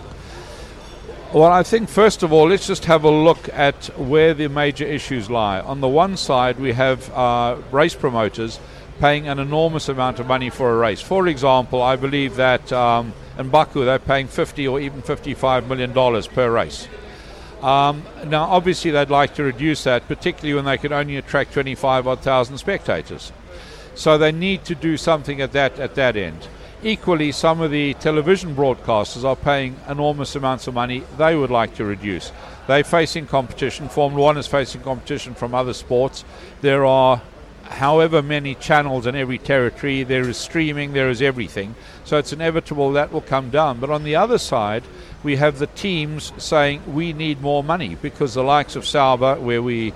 Well, I think first of all, let's just have a look at where the major issues lie. On the one side, we have uh, race promoters paying an enormous amount of money for a race. For example, I believe that um, in Baku they're paying 50 or even 55 million dollars per race. Um, now, obviously, they'd like to reduce that, particularly when they can only attract 25 odd thousand spectators. So they need to do something at that at that end. Equally, some of the television broadcasters are paying enormous amounts of money they would like to reduce. They're facing competition. Formula One is facing competition from other sports. There are however many channels in every territory. There is streaming, there is everything. So it's inevitable that will come down. But on the other side, we have the teams saying we need more money because the likes of Sauber, where we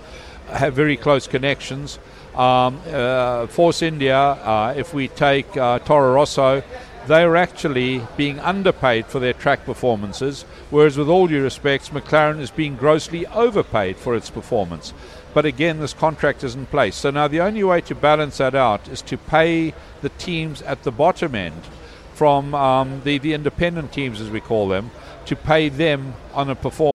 have very close connections, um, uh, Force India, uh, if we take uh, Toro Rosso, they are actually being underpaid for their track performances, whereas, with all due respects, McLaren is being grossly overpaid for its performance. But again, this contract is in place. So now the only way to balance that out is to pay the teams at the bottom end from um, the, the independent teams, as we call them, to pay them on a performance.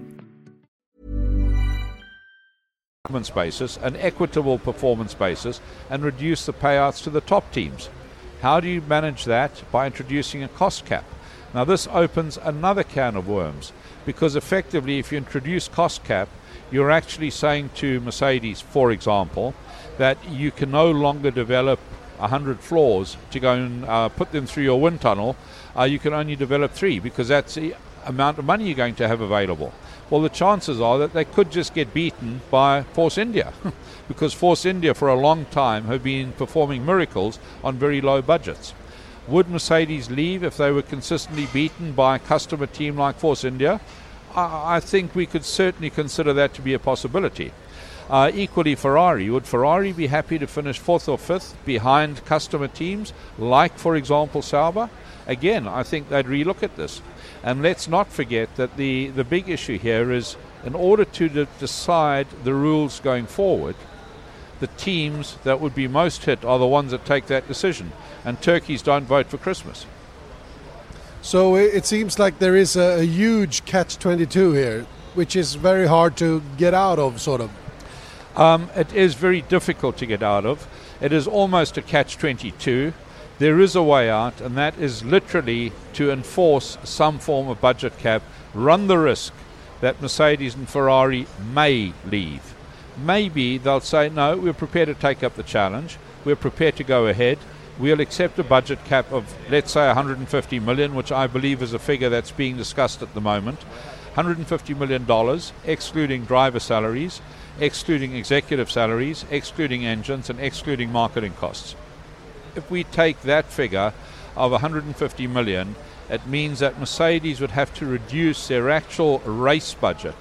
performance basis, an equitable performance basis, and reduce the payouts to the top teams. How do you manage that? By introducing a cost cap. Now, this opens another can of worms because effectively, if you introduce cost cap, you're actually saying to Mercedes, for example, that you can no longer develop 100 floors to go and uh, put them through your wind tunnel. Uh, you can only develop three because that's the amount of money you're going to have available. Well, the chances are that they could just get beaten by Force India because Force India for a long time have been performing miracles on very low budgets. Would Mercedes leave if they were consistently beaten by a customer team like Force India? I, I think we could certainly consider that to be a possibility. Uh, equally, Ferrari. Would Ferrari be happy to finish fourth or fifth behind customer teams, like, for example, Sauber? Again, I think they'd relook at this. And let's not forget that the, the big issue here is in order to de- decide the rules going forward, the teams that would be most hit are the ones that take that decision. And turkeys don't vote for Christmas. So it seems like there is a, a huge catch 22 here, which is very hard to get out of, sort of. Um, it is very difficult to get out of. It is almost a catch 22. There is a way out, and that is literally to enforce some form of budget cap, run the risk that Mercedes and Ferrari may leave. Maybe they'll say, no, we're prepared to take up the challenge, we're prepared to go ahead. We'll accept a budget cap of, let's say, 150 million, which I believe is a figure that's being discussed at the moment. 150 million dollars, excluding driver salaries, excluding executive salaries, excluding engines, and excluding marketing costs. If we take that figure of 150 million, it means that Mercedes would have to reduce their actual race budget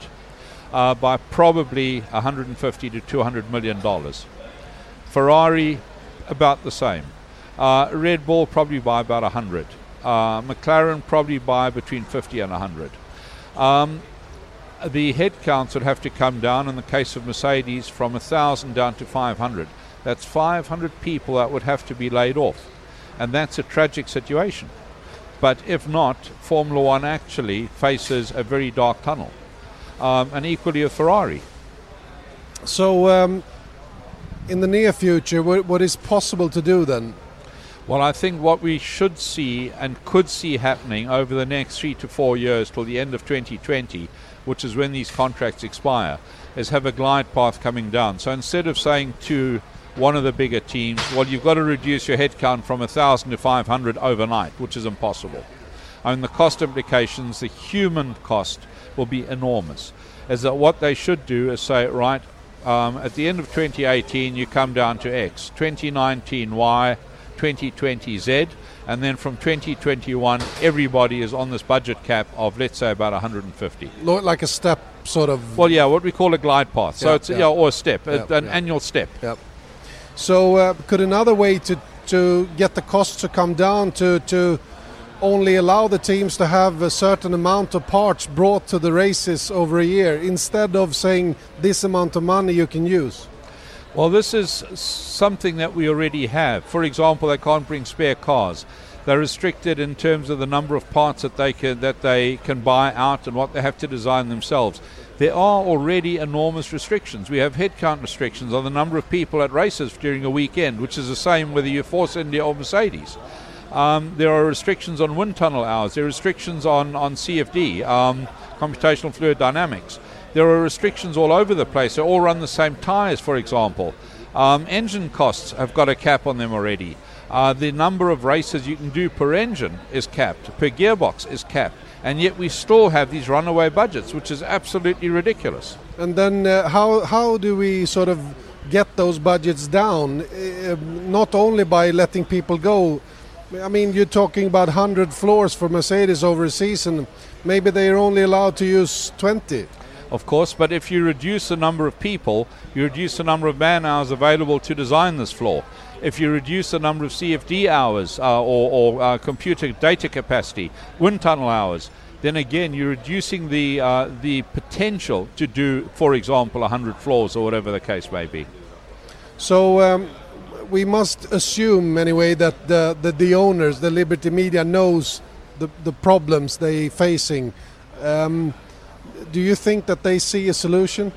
uh, by probably 150 to 200 million dollars. Ferrari, about the same. Uh, Red Bull probably by about 100. Uh, McLaren probably by between 50 and 100. Um, the headcounts would have to come down in the case of Mercedes from 1,000 down to 500. That's 500 people that would have to be laid off. And that's a tragic situation. But if not, Formula One actually faces a very dark tunnel. Um, and equally a Ferrari. So, um, in the near future, what, what is possible to do then? Well, I think what we should see and could see happening over the next three to four years till the end of 2020, which is when these contracts expire, is have a glide path coming down. So instead of saying to one of the bigger teams, well, you've got to reduce your headcount from 1,000 to 500 overnight, which is impossible. I mean, the cost implications, the human cost, will be enormous. Is that what they should do is say, right, um, at the end of 2018, you come down to X, 2019 Y, 2020 Z, and then from 2021, everybody is on this budget cap of, let's say, about 150. Like a step, sort of. Well, yeah, what we call a glide path. So Yeah, it's yeah. yeah, or a step, Yeah, an annual step. Yep. So, uh, could another way to to get the costs to come down to to only allow the teams to have a certain amount of parts brought to the races over a year instead of saying this amount of money you can use? Well, this is something that we already have. For example, they can't bring spare cars. They're restricted in terms of the number of parts that they can that they can buy out and what they have to design themselves. There are already enormous restrictions. We have headcount restrictions on the number of people at races during a weekend, which is the same whether you're Force India or Mercedes. Um, there are restrictions on wind tunnel hours. There are restrictions on, on CFD, um, computational fluid dynamics. There are restrictions all over the place. They all run the same tyres, for example. Um, engine costs have got a cap on them already. Uh, the number of races you can do per engine is capped, per gearbox is capped, and yet we still have these runaway budgets, which is absolutely ridiculous. And then uh, how how do we sort of get those budgets down? Uh, not only by letting people go. I mean, you're talking about 100 floors for Mercedes over a season. Maybe they're only allowed to use 20. Of course, but if you reduce the number of people, you reduce the number of man hours available to design this floor if you reduce the number of CFD hours uh, or, or uh, computer data capacity, wind tunnel hours, then again you're reducing the uh, the potential to do, for example, 100 floors or whatever the case may be. So um, we must assume anyway that the, the, the owners, the Liberty Media, knows the the problems they're facing. Um, do you think that they see a solution?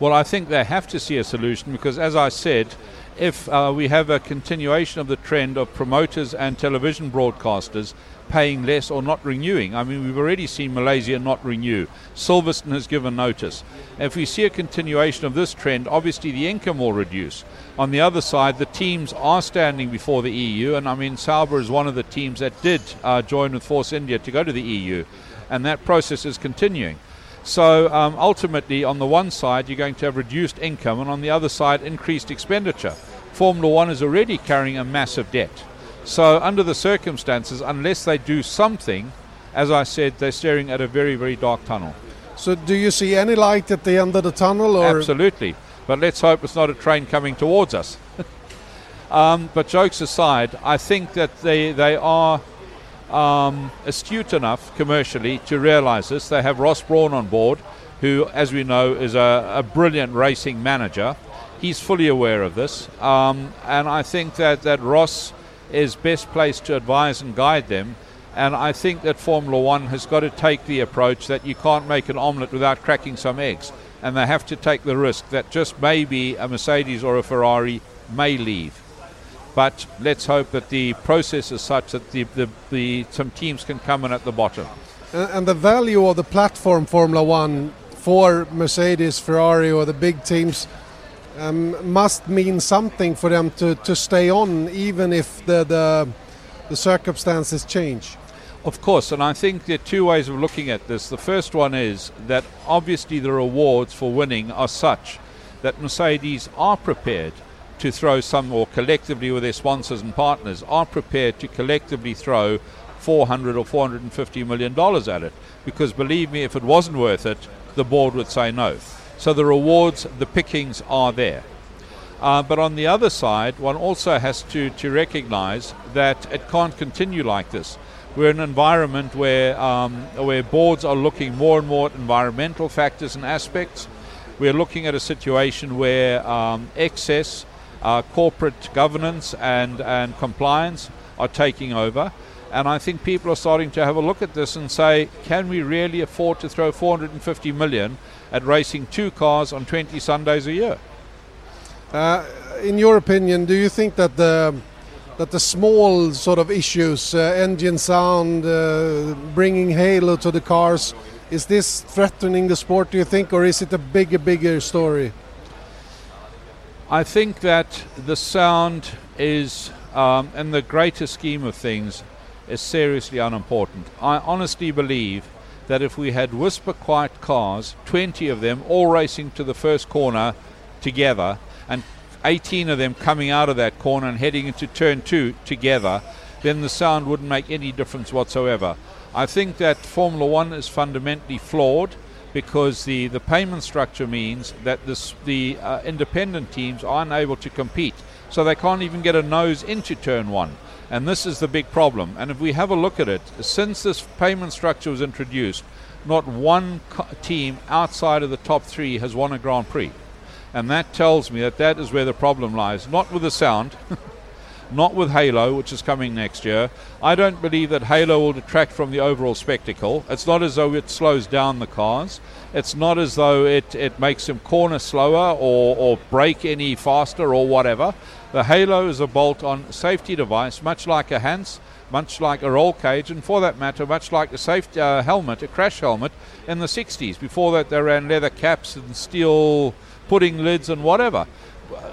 Well, I think they have to see a solution because, as I said, if uh, we have a continuation of the trend of promoters and television broadcasters paying less or not renewing. I mean, we've already seen Malaysia not renew. Silverstone has given notice. If we see a continuation of this trend, obviously the income will reduce. On the other side, the teams are standing before the EU, and I mean, Sauber is one of the teams that did uh, join with Force India to go to the EU, and that process is continuing. So um, ultimately, on the one side, you're going to have reduced income, and on the other side, increased expenditure. Formula One is already carrying a massive debt. So, under the circumstances, unless they do something, as I said, they're staring at a very, very dark tunnel. So, do you see any light at the end of the tunnel? Or? Absolutely. But let's hope it's not a train coming towards us. um, but jokes aside, I think that they, they are um, astute enough commercially to realize this. They have Ross Brawn on board, who, as we know, is a, a brilliant racing manager. He's fully aware of this, um, and I think that, that Ross is best placed to advise and guide them. And I think that Formula One has got to take the approach that you can't make an omelette without cracking some eggs. And they have to take the risk that just maybe a Mercedes or a Ferrari may leave. But let's hope that the process is such that the, the, the some teams can come in at the bottom. And the value of the platform Formula One for Mercedes, Ferrari, or the big teams um, must mean something for them to, to stay on, even if the, the, the circumstances change. Of course, and I think there are two ways of looking at this. The first one is that obviously the rewards for winning are such that Mercedes are prepared to throw some, or collectively with their sponsors and partners, are prepared to collectively throw 400 or 450 million dollars at it. Because believe me, if it wasn't worth it, the board would say no. So the rewards, the pickings are there. Uh, but on the other side, one also has to, to recognize that it can't continue like this. We're in an environment where, um, where boards are looking more and more at environmental factors and aspects. We're looking at a situation where um, excess uh, corporate governance and, and compliance are taking over. And I think people are starting to have a look at this and say, can we really afford to throw 450 million at racing two cars on 20 Sundays a year? Uh, in your opinion, do you think that the that the small sort of issues, uh, engine sound, uh, bringing halo to the cars, is this threatening the sport? Do you think, or is it a bigger, bigger story? I think that the sound is, um, in the greater scheme of things, is seriously unimportant. I honestly believe that if we had whisper quiet cars, 20 of them all racing to the first corner together, and 18 of them coming out of that corner and heading into turn two together, then the sound wouldn't make any difference whatsoever. I think that Formula One is fundamentally flawed because the, the payment structure means that this, the uh, independent teams are unable to compete. So they can't even get a nose into turn one. And this is the big problem. And if we have a look at it, since this payment structure was introduced, not one co- team outside of the top three has won a Grand Prix. And that tells me that that is where the problem lies. Not with the sound, not with Halo, which is coming next year. I don't believe that Halo will detract from the overall spectacle. It's not as though it slows down the cars. It's not as though it, it makes them corner slower or, or brake any faster or whatever. The Halo is a bolt on safety device, much like a Hans, much like a roll cage, and for that matter, much like a safety uh, helmet, a crash helmet in the 60s. Before that, they ran leather caps and steel pudding lids and whatever.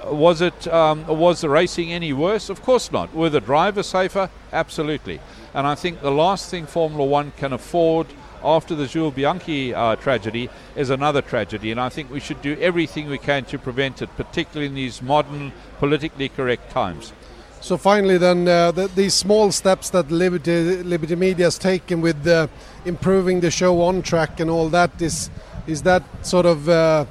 Was it um, was the racing any worse? Of course not. Were the drivers safer? Absolutely. And I think the last thing Formula One can afford after the Jules Bianchi uh, tragedy is another tragedy, and I think we should do everything we can to prevent it, particularly in these modern, politically correct times. So finally, then uh, the, these small steps that Liberty Liberty Media has taken with uh, improving the show on track and all that is is that sort of uh,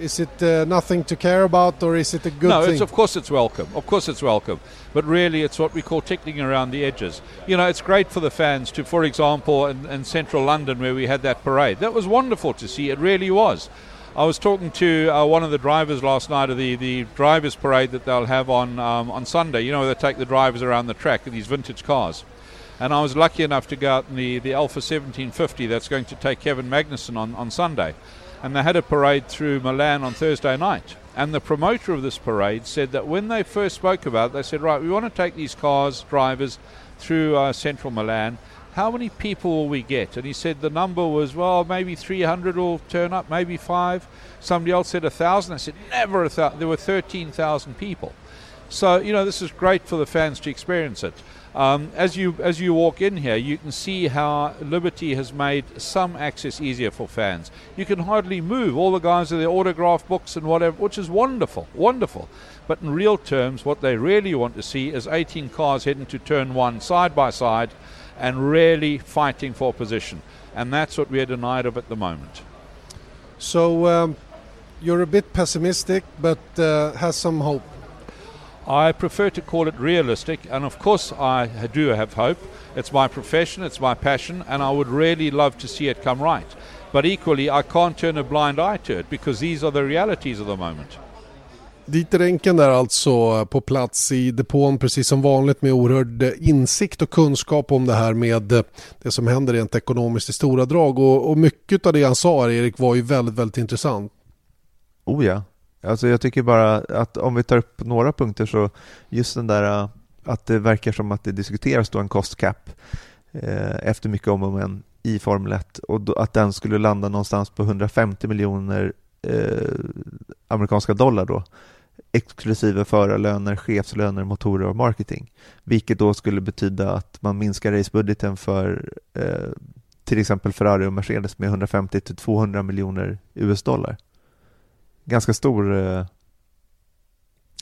is it uh, nothing to care about or is it a good no, thing? it's, of course it's welcome. Of course it's welcome. But really, it's what we call tickling around the edges. You know, it's great for the fans to, for example, in, in central London where we had that parade. That was wonderful to see. It really was. I was talking to uh, one of the drivers last night of the, the drivers' parade that they'll have on um, on Sunday. You know, they take the drivers around the track in these vintage cars. And I was lucky enough to go out in the, the Alpha 1750 that's going to take Kevin Magnuson on, on Sunday. And they had a parade through Milan on Thursday night. And the promoter of this parade said that when they first spoke about it, they said, right, we want to take these cars, drivers, through uh, central Milan. How many people will we get? And he said the number was, well, maybe 300 will turn up, maybe five. Somebody else said a 1,000. I said, never a thousand. There were 13,000 people. So, you know, this is great for the fans to experience it. Um, as you as you walk in here, you can see how Liberty has made some access easier for fans. You can hardly move. All the guys are their autograph books and whatever, which is wonderful, wonderful. But in real terms, what they really want to see is 18 cars heading to turn one side by side, and really fighting for position. And that's what we're denied of at the moment. So um, you're a bit pessimistic, but uh, has some hope. I prefer to call it realistic, and of course, I do have hope. It's my profession, it's my passion, and I would really love to see it come right. But equally, I can't turn a blind eye to it because these are the realities of the moment. Dieter Enken där alltså på plats i depån precis som vanligt med oerhörd insikt och kunskap om det här med det som händer rent ekonomiskt i stora drag och, och mycket av det han sa Erik var ju väldigt, väldigt intressant. Oh ja, Alltså jag tycker bara att om vi tar upp några punkter så just den där äh, att det verkar som att det diskuteras då en cost cap eh, efter mycket om och men i Formel 1 och då, att den skulle landa någonstans på 150 miljoner eh, amerikanska dollar då exklusive förarlöner, chefslöner, motorer och marketing. Vilket då skulle betyda att man minskar racebudgeten för eh, till exempel Ferrari och Mercedes med 150 till 200 miljoner US-dollar ganska stor eh,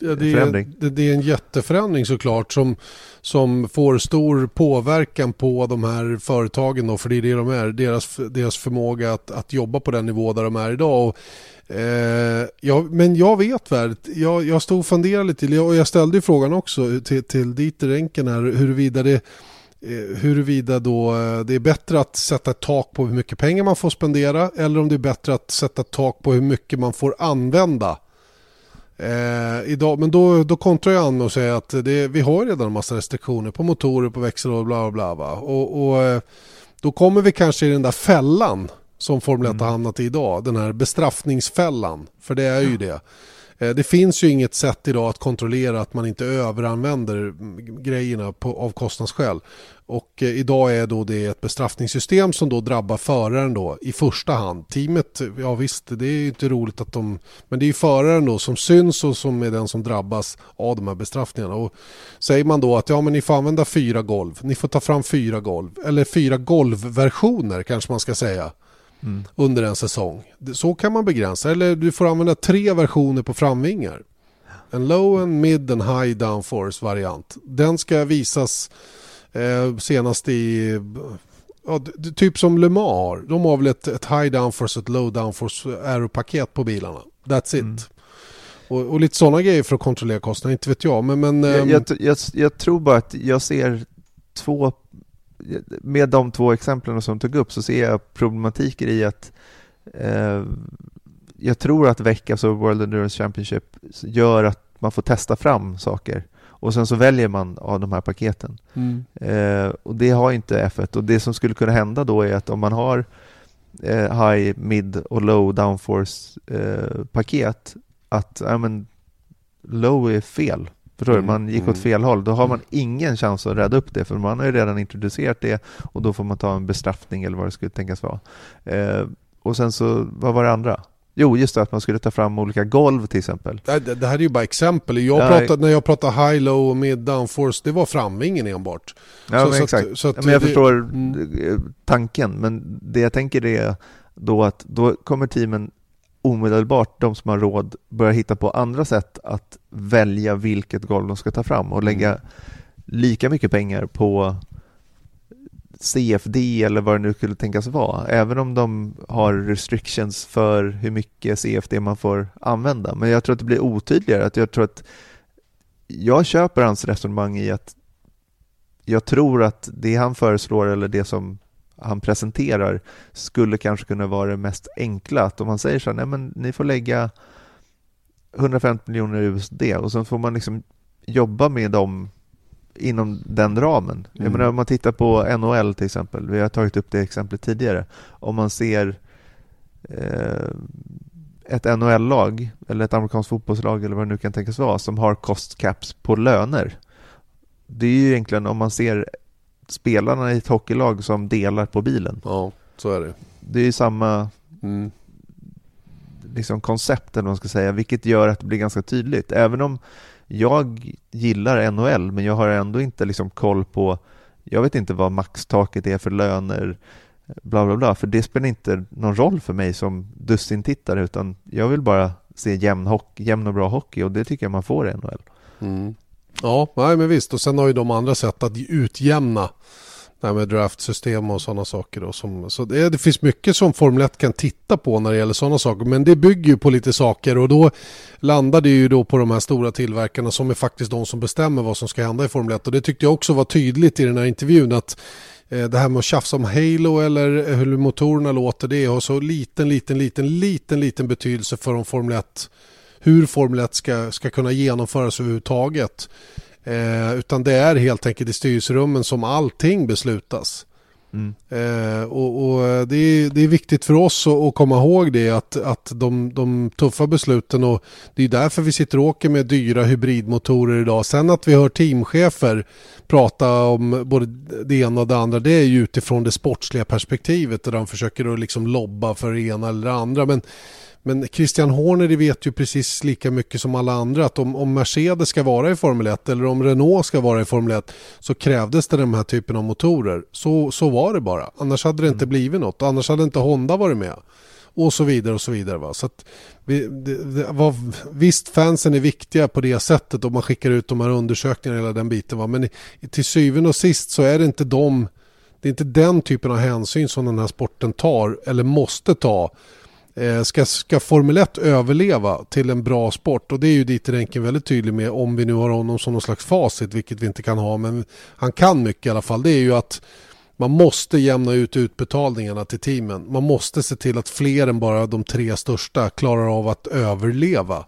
ja, det, är, det, det, är en jätteförändring såklart som, som får stor påverkan på de här företagen då, för det är det de är, deras, deras förmåga att, att jobba på den nivå där de är idag. Och, eh, ja, men jag vet väl, jag, jag stod och funderade lite och jag ställde ju frågan också till, till Dieter Enken här huruvida det huruvida då eh, det är bättre att sätta ett tak på hur mycket pengar man får spendera eller om det är bättre att sätta ett tak på hur mycket man får använda. Eh, idag, men då, då kontrar jag an och säger att det, vi har redan en massa restriktioner på motorer, på växel och bla bla bla. Och, och eh, då kommer vi kanske i den där fällan som Formel 1 mm. har hamnat i idag. Den här bestraffningsfällan. För det är ju det. Eh, det finns ju inget sätt idag att kontrollera att man inte överanvänder grejerna på, av kostnadsskäl. Och eh, idag är då det ett bestraffningssystem som då drabbar föraren då i första hand. Teamet, ja visst det är ju inte roligt att de, men det är ju föraren då som syns och som är den som drabbas av de här bestraffningarna. Och säger man då att ja men ni får använda fyra golv, ni får ta fram fyra golv, eller fyra golvversioner kanske man ska säga mm. under en säsong. Så kan man begränsa. Eller du får använda tre versioner på framvingar. En low, en mid, en high downforce variant. Den ska visas eh, senast i ja, typ som Le Mans har. De har väl ett, ett high downforce och ett low downforce aeropaket på bilarna. That's it. Mm. Och, och, lite sådana grejer för att kontrollera kostnaderna, inte vet jag. Men, men, jag, jag, ehm, jag, jag, tror bara att jag ser två med de två exemplen som tog upp så ser jag problematiker i att eh, jag tror att VEC, alltså World Endurance Championship, gör att man får testa fram saker och sen så väljer man av de här paketen. Mm. Eh, och det har inte F1 och det som skulle kunna hända då är att om man har eh, high, mid och low downforce eh, paket att ja, men, low är fel. Förstår mm. du? Man gick åt mm. fel håll. Då har man ingen chans att rädda upp det för man har ju redan introducerat det och då får man ta en bestraffning eller vad det skulle tänkas vara. Eh, och sen så, vad var det andra? Jo, just det, att man skulle ta fram olika golv till exempel. Det, det här är ju bara exempel. Jag ja, pratade, när jag pratade high, low och mid downforce, det var framvingen enbart. Ja, så, men så exakt. Att, så att men jag det, förstår mm. tanken, men det jag tänker är då att då kommer teamen omedelbart, de som har råd, börja hitta på andra sätt att välja vilket golv de ska ta fram och lägga mm. lika mycket pengar på CFD eller vad det nu skulle tänkas vara, även om de har restrictions för hur mycket CFD man får använda. Men jag tror att det blir otydligare. Att jag tror att jag köper hans resonemang i att jag tror att det han föreslår eller det som han presenterar skulle kanske kunna vara det mest enkla. Att om man säger så här, nej men ni får lägga 150 miljoner USD och sen får man liksom jobba med dem inom den ramen. Mm. Jag menar, om man tittar på NHL till exempel, vi har tagit upp det exemplet tidigare. Om man ser eh, ett NHL-lag eller ett amerikanskt fotbollslag eller vad det nu kan tänkas vara som har cost caps på löner. Det är ju egentligen om man ser spelarna i ett hockeylag som delar på bilen. Ja, så är det. Det är ju samma mm. liksom koncept, eller man ska säga, vilket gör att det blir ganska tydligt. Även om jag gillar NHL, men jag har ändå inte liksom koll på, jag vet inte vad maxtaket är för löner, bla bla bla, för det spelar inte någon roll för mig som dussintittare, utan jag vill bara se jämn, hockey, jämn och bra hockey och det tycker jag man får i NHL. Mm. Ja, nej, men visst. Och sen har ju de andra sätt att utjämna det här med draftsystem och sådana saker. Då, som, så det, det, finns mycket som Formel 1 kan titta på när det gäller sådana saker. Men det bygger ju på lite saker och då landar det ju då på de här stora tillverkarna som är faktiskt de som bestämmer vad som ska hända i Formel 1. Och det tyckte jag också var tydligt i den här intervjun att eh, det här med att tjafsa om Halo eller eh, hur motorerna låter det har så liten, liten, liten, liten, liten betydelse för om Formel 1 hur Formel 1 ska, ska kunna genomföras överhuvudtaget. Eh, utan det är helt enkelt i styrelserummen som allting beslutas. Mm. Eh, och, och det, är, det, är, viktigt för oss att, att, komma ihåg det att, att de, de, tuffa besluten och det är därför vi sitter och åker med dyra hybridmotorer idag. Sen att vi hör teamchefer prata om både det ena och det andra det är ju utifrån det sportsliga perspektivet där de försöker att liksom lobba för det ena eller det andra. Men men Christian Horner vet ju precis lika mycket som alla andra att om, om Mercedes ska vara i Formel 1 eller om Renault ska vara i Formel 1 så krävdes det den här typen av motorer. Så, så var det bara. Annars hade det inte mm. blivit något. Annars hade inte Honda varit med. Och så vidare och så vidare. Va? Så vi, det, det var, visst, fansen är viktiga på det sättet och man skickar ut de här undersökningarna hela den biten. Va? Men till syvende och sist så är det inte de det är inte den typen av hänsyn som den här sporten tar eller måste ta Eh, ska, ska Formel 1 överleva till en bra sport och det är ju dit Renken väldigt tydlig med om vi nu har honom som någon slags facit vilket vi inte kan ha men han kan mycket i alla fall det är ju att man måste jämna ut utbetalningarna till teamen. Man måste se till att fler än bara de tre största klarar av att överleva.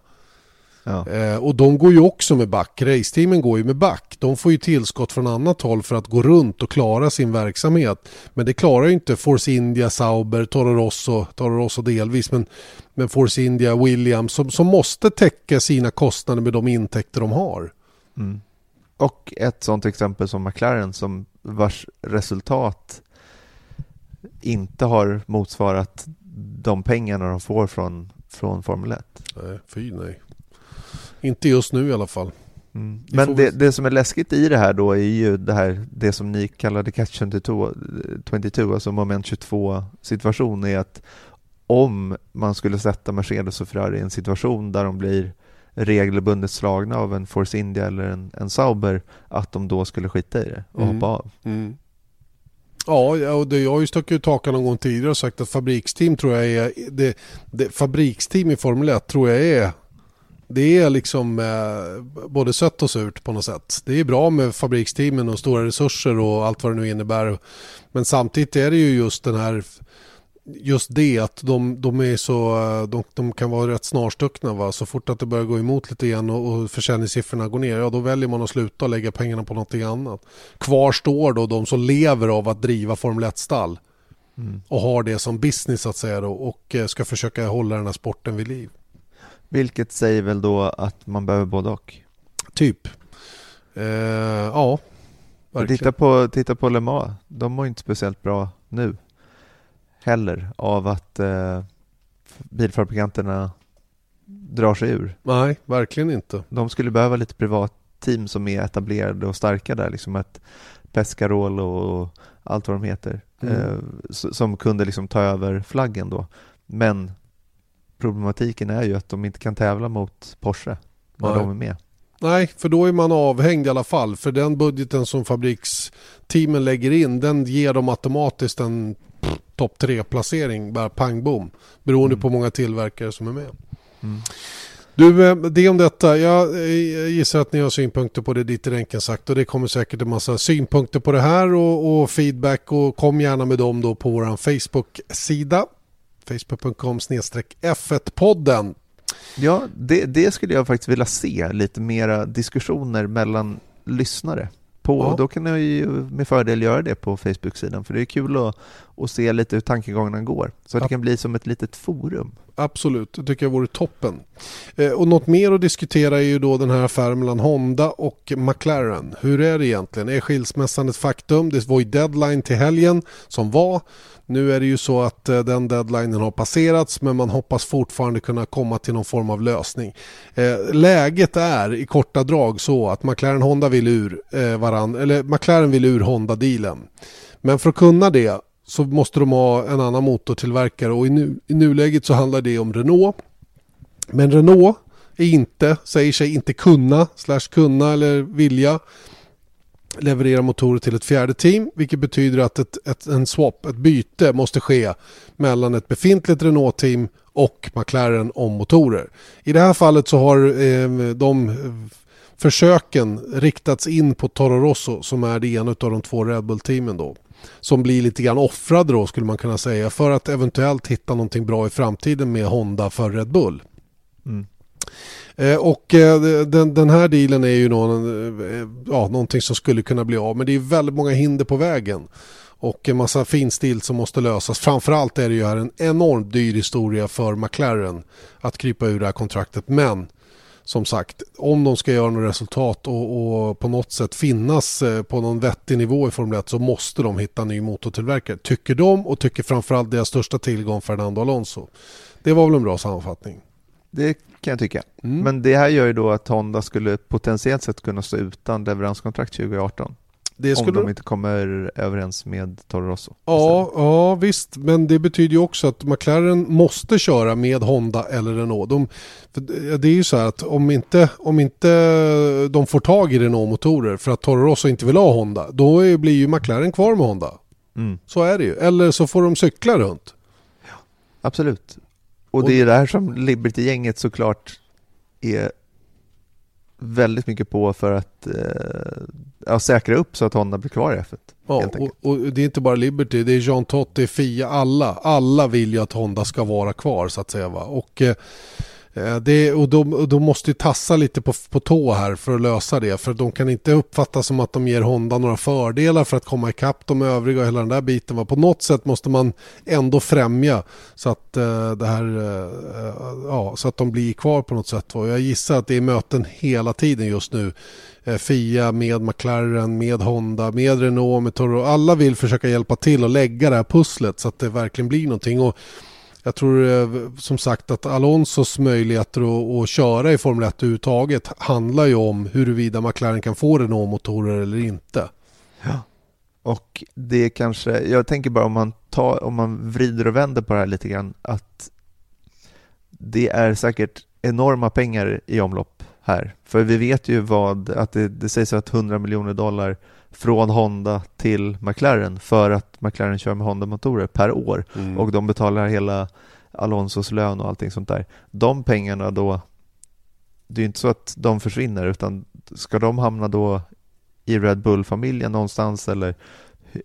Ja. Eh, och de går ju också med back. Raceteamen går ju med back. De får ju tillskott från annat håll för att gå runt och klara sin verksamhet. Men det klarar ju inte Force India, Sauber, Toro Rosso, Toro Rosso delvis, men, men Force India, Williams som, som måste täcka sina kostnader med de intäkter de har. Mm. Och ett sånt exempel som McLaren som vars resultat inte har motsvarat de pengarna de får från, från Formel 1. Nej, fy nej. Inte just nu i alla fall. Mm. Men det, det, som är läskigt i det här då är ju det här, det som ni kallade catch 22, 22 alltså moment 22 situation är att om man skulle sätta Mercedes och Ferrari i en situation där de blir regelbundet slagna av en Force India eller en, en Sauber, att de då skulle skita i det och mm. hoppa av. Mm. Ja, och det, jag har ju stuckit ut hakan någon gång tidigare och sagt att fabriksteam tror jag är, det, det, fabriksteam i Formel 1 tror jag är det är liksom eh, både sött och surt på något sätt. Det är bra med fabriksteamen och stora resurser och allt vad det nu innebär. Men samtidigt är det ju just den här just det att de, de är så, de, de, kan vara rätt snarstuckna. Va? Så fort att det börjar gå emot lite igen och, och försäljningssiffrorna går ner, ja då väljer man att sluta och lägga pengarna på någonting annat. Kvar står då de som lever av att driva Formel 1-stall mm. och har det som business att säga då och eh, ska försöka hålla den här sporten vid liv. Vilket säger väl då att man behöver både och? Typ. Eh, ja, verkligen. Titta på, titta på Le Mans, de mår inte speciellt bra nu heller av att eh, bilfabrikanterna drar sig ur. Nej, verkligen inte. De skulle behöva lite privat team som är etablerade och starka där, liksom ett Pescarolo och allt vad de heter, mm. eh, som kunde liksom ta över flaggen då. Men problematiken är ju att de inte kan tävla mot Porsche när Nej. de är med. Nej, för då är man avhängd i alla fall. För den budgeten som fabriksteamen lägger in, den ger dem automatiskt en topp tre placering bara pang bom. Beroende mm. på många tillverkare som är med. Mm. Du, eh, det om detta. Jag gissar att ni har synpunkter på det ditt Renken sagt och det kommer säkert en massa synpunkter på det här och, och feedback och kom gärna med dem då på vår Facebook-sida facebook.com F1-podden. Ja, det, det, skulle jag faktiskt vilja se, lite mera diskussioner mellan lyssnare på. Ja. Då kan jag ju med fördel göra det på Facebook-sidan för det är kul att, att se lite hur tankegångarna går. Så att det kan bli som ett litet forum. Absolut, det tycker jag vore toppen. Eh, och något mer att diskutera är ju då den här affären mellan Honda och McLaren. Hur är det egentligen? Är skilsmässan ett faktum? Det var ju deadline till helgen som var. Nu är det ju så att eh, den deadlinen har passerats men man hoppas fortfarande kunna komma till någon form av lösning. Eh, läget är i korta drag så att McLaren Honda vill ur eh, varann, eller McLaren vill ur Honda-dealen. Men för att kunna det så måste de ha en annan motortillverkare och i, nu, i nuläget så handlar det om Renault. Men Renault är inte, säger sig inte kunna, slash kunna eller vilja leverera motorer till ett fjärde team vilket betyder att ett, ett, en swap, ett byte måste ske mellan ett befintligt Renault-team och McLaren om motorer. I det här fallet så har eh, de eh, försöken riktats in på Toro Rosso som är det ena av de två Red Bull-teamen då. Som blir lite grann offrade då skulle man kunna säga för att eventuellt hitta någonting bra i framtiden med Honda för Red Bull. Mm. Eh, och eh, den, den, här dealen är ju någon, eh, ja, någonting som skulle kunna bli av. Men det är väldigt många hinder på vägen. Och en massa finstil som måste lösas. Framförallt är det ju här en enormt dyr historia för McLaren att krypa ur det här kontraktet. Men som sagt, om de ska göra något resultat och, och, på något sätt finnas på någon vettig nivå i Formel 1 så måste de hitta en ny motortillverkare. Tycker de och tycker framförallt deras största tillgång Fernando Alonso. Det var väl en bra sammanfattning. Det kan jag tycka. Mm. Men det här gör ju då att Honda skulle potentiellt sett kunna stå utan leveranskontrakt 2018. Det skulle... Om de inte kommer överens med Toro Rosso. Ja, ja, visst. Men det betyder ju också att McLaren måste köra med Honda eller Renault. De, det är ju så här att om inte, om inte de får tag i Renault-motorer för att Toro Rosso inte vill ha Honda, då blir ju McLaren kvar med Honda. Mm. Så är det ju. Eller så får de cykla runt. Ja, absolut. Och det är där som Liberty-gänget såklart är väldigt mycket på för att eh, säkra upp så att Honda blir kvar i F1. Ja, och, och, det är inte bara Liberty, det är Jean Todt, det är Fia, alla. Alla vill ju att Honda ska vara kvar så att säga. Va? Och Eh, Eh, det, och de, de måste ju tassa lite på, på tå här för att lösa det. För de kan inte uppfattas som att de ger Honda några fördelar för att komma ikapp de övriga och hela den där biten. På något sätt måste man ändå främja så att, eh, det här, eh, ja, så att de blir kvar på något sätt. Jag gissar att det är möten hela tiden just nu. Fia med McLaren, med Honda, med Renault, med Toro. Alla vill försöka hjälpa till och lägga det här pusslet så att det verkligen blir någonting. Och jag tror eh, som sagt att Alonsos möjligheter att, att köra i Formel 1 överhuvudtaget handlar ju om huruvida McLaren kan få Renault-motorer eller inte. Ja. Och det kanske, jag tänker bara om man, tar, om man vrider och vänder på det här lite grann, att det är säkert enorma pengar i omlopp här. För vi vet ju vad, att det, det sägs att 100 miljoner dollar från Honda till McLaren för att McLaren kör med Honda-motorer per år mm. och de betalar hela Alonsos lön och allting sånt där. De pengarna då, det är ju inte så att de försvinner utan ska de hamna då i Red Bull-familjen någonstans eller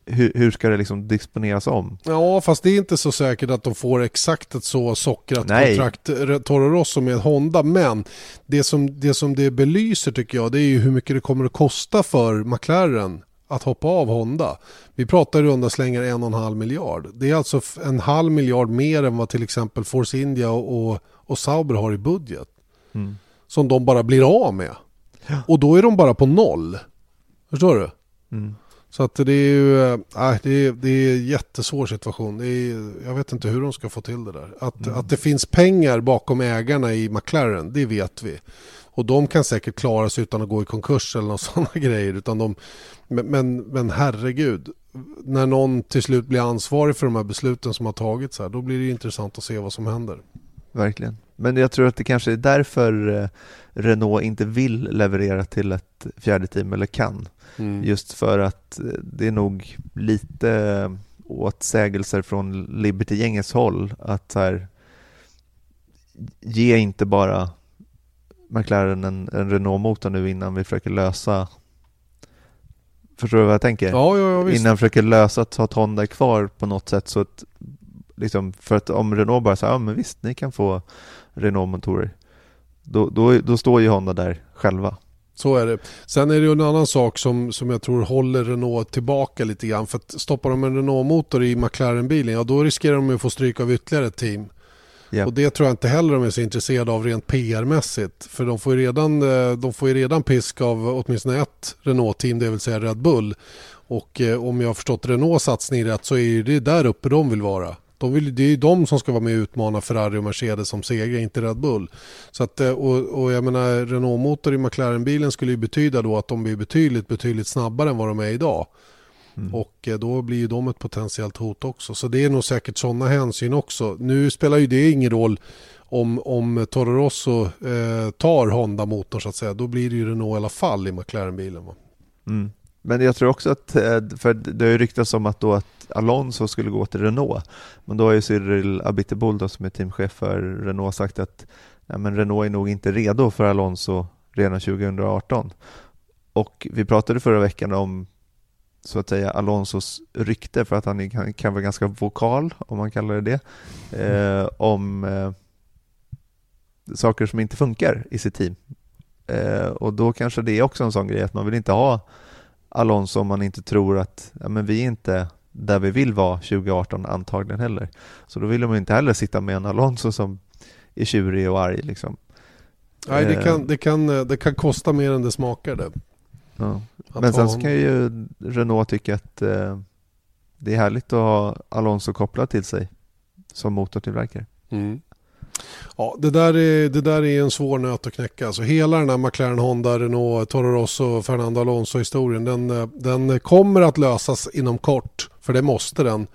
hur, hur ska det liksom disponeras om? Ja, fast det är inte så säkert att de får exakt ett så sockrat Nej. kontrakt, eh, Toro Rosso med Honda. Men det som, det som det belyser tycker jag, det är ju hur mycket det kommer att kosta för McLaren att hoppa av Honda. Vi pratar i runda slängar en och en halv miljard. Det är alltså en halv miljard mer än vad till exempel Force India och, och, och Sauber har i budget. Mm. Som de bara blir av med. Och då är de bara på noll. Förstår du? Mm. Så att det är ju äh, det är, det är en jättesvår situation. Det är, jag vet inte hur de ska få till det där. Att, att det finns pengar bakom ägarna i McLaren, det vet vi. Och de kan säkert klara sig utan att gå i konkurs eller sådana grejer. Utan de, men, men, men herregud, när någon till slut blir ansvarig för de här besluten som har tagits här, då blir det intressant att se vad som händer. Verkligen. Men jag tror att det kanske är därför eh, Renault inte vill leverera till ett fjärde team, eller kan. Just för att eh, det är nog lite åtsägelser från Liberty-gängets håll att så här, ge inte bara McLaren en, en Renault-motor nu innan vi försöker lösa Förstår du vad jag tänker? Ja, ja, ja visst. innan försöker lösa att ha Honda kvar på något sätt så att liksom, för att om Renault bara säger ja men visst ni kan få Renault-motorer då, då, då står ju Honda där själva. Så är det. Sen är det ju en annan sak som, som jag tror håller Renault tillbaka lite grann. För att stoppar de en Renault-motor i McLaren-bilen, ja då riskerar de ju att få stryk av ytterligare ett team. Ja. Och det tror jag inte heller de är så intresserade av rent PR-mässigt. För de får ju redan, eh, de får redan pisk av åtminstone ett Renault-team, det vill säga Red Bull. Och eh, om jag har förstått Renaults satsning rätt så är det där uppe de vill vara. De vill, det är ju de som ska vara med och utmana Ferrari och Mercedes som segrar, inte Red Bull. Så att, eh, och, och jag menar Renault-motor i McLaren-bilen skulle ju betyda då att de blir betydligt, betydligt snabbare än vad de är idag. Och eh, då blir ju de ett potentiellt hot också. Så det är nog säkert sådana hänsyn också. Nu spelar ju det ingen roll om, om Toro Rosso eh, tar Honda-motorn så att säga. Då blir det ju Renault i alla fall i McLaren-bilen. Mm. Men jag tror också att, eh, för det har ju ryktats om att, då att Alonso skulle gå till Renault, men då har ju Cyril Abiteboul då, som är teamchef för Renault sagt att ja, men Renault är nog inte redo för Alonso redan 2018. Och vi pratade förra veckan om så att säga Alonsos rykte för att han kan, kan vara ganska vokal, om man kallar det det, eh, om eh, saker som inte funkar i sitt team. Eh, och då kanske det är också en sån grej att man vill inte ha Alonso om man inte tror att ja, men vi är inte där vi vill vara 2018 antagligen heller. Så då vill de inte heller sitta med en Alonso som är tjurig och arg liksom. Nej, det Eh. kan, det, kan, eh, det kan kosta mer än det smakar det. Ja. Men sen så kan ju Renault tycka att eh, det är härligt att ha Alonso kopplad till sig som motortillverkare. Mm. Ja, det där, är, det där är en svår nöt att knäcka. Alltså hela den här McLaren, Honda, Renault, Toro Rosso, Fernando Alonso-historien den, eh, den kommer att lösas inom kort. För det måste den.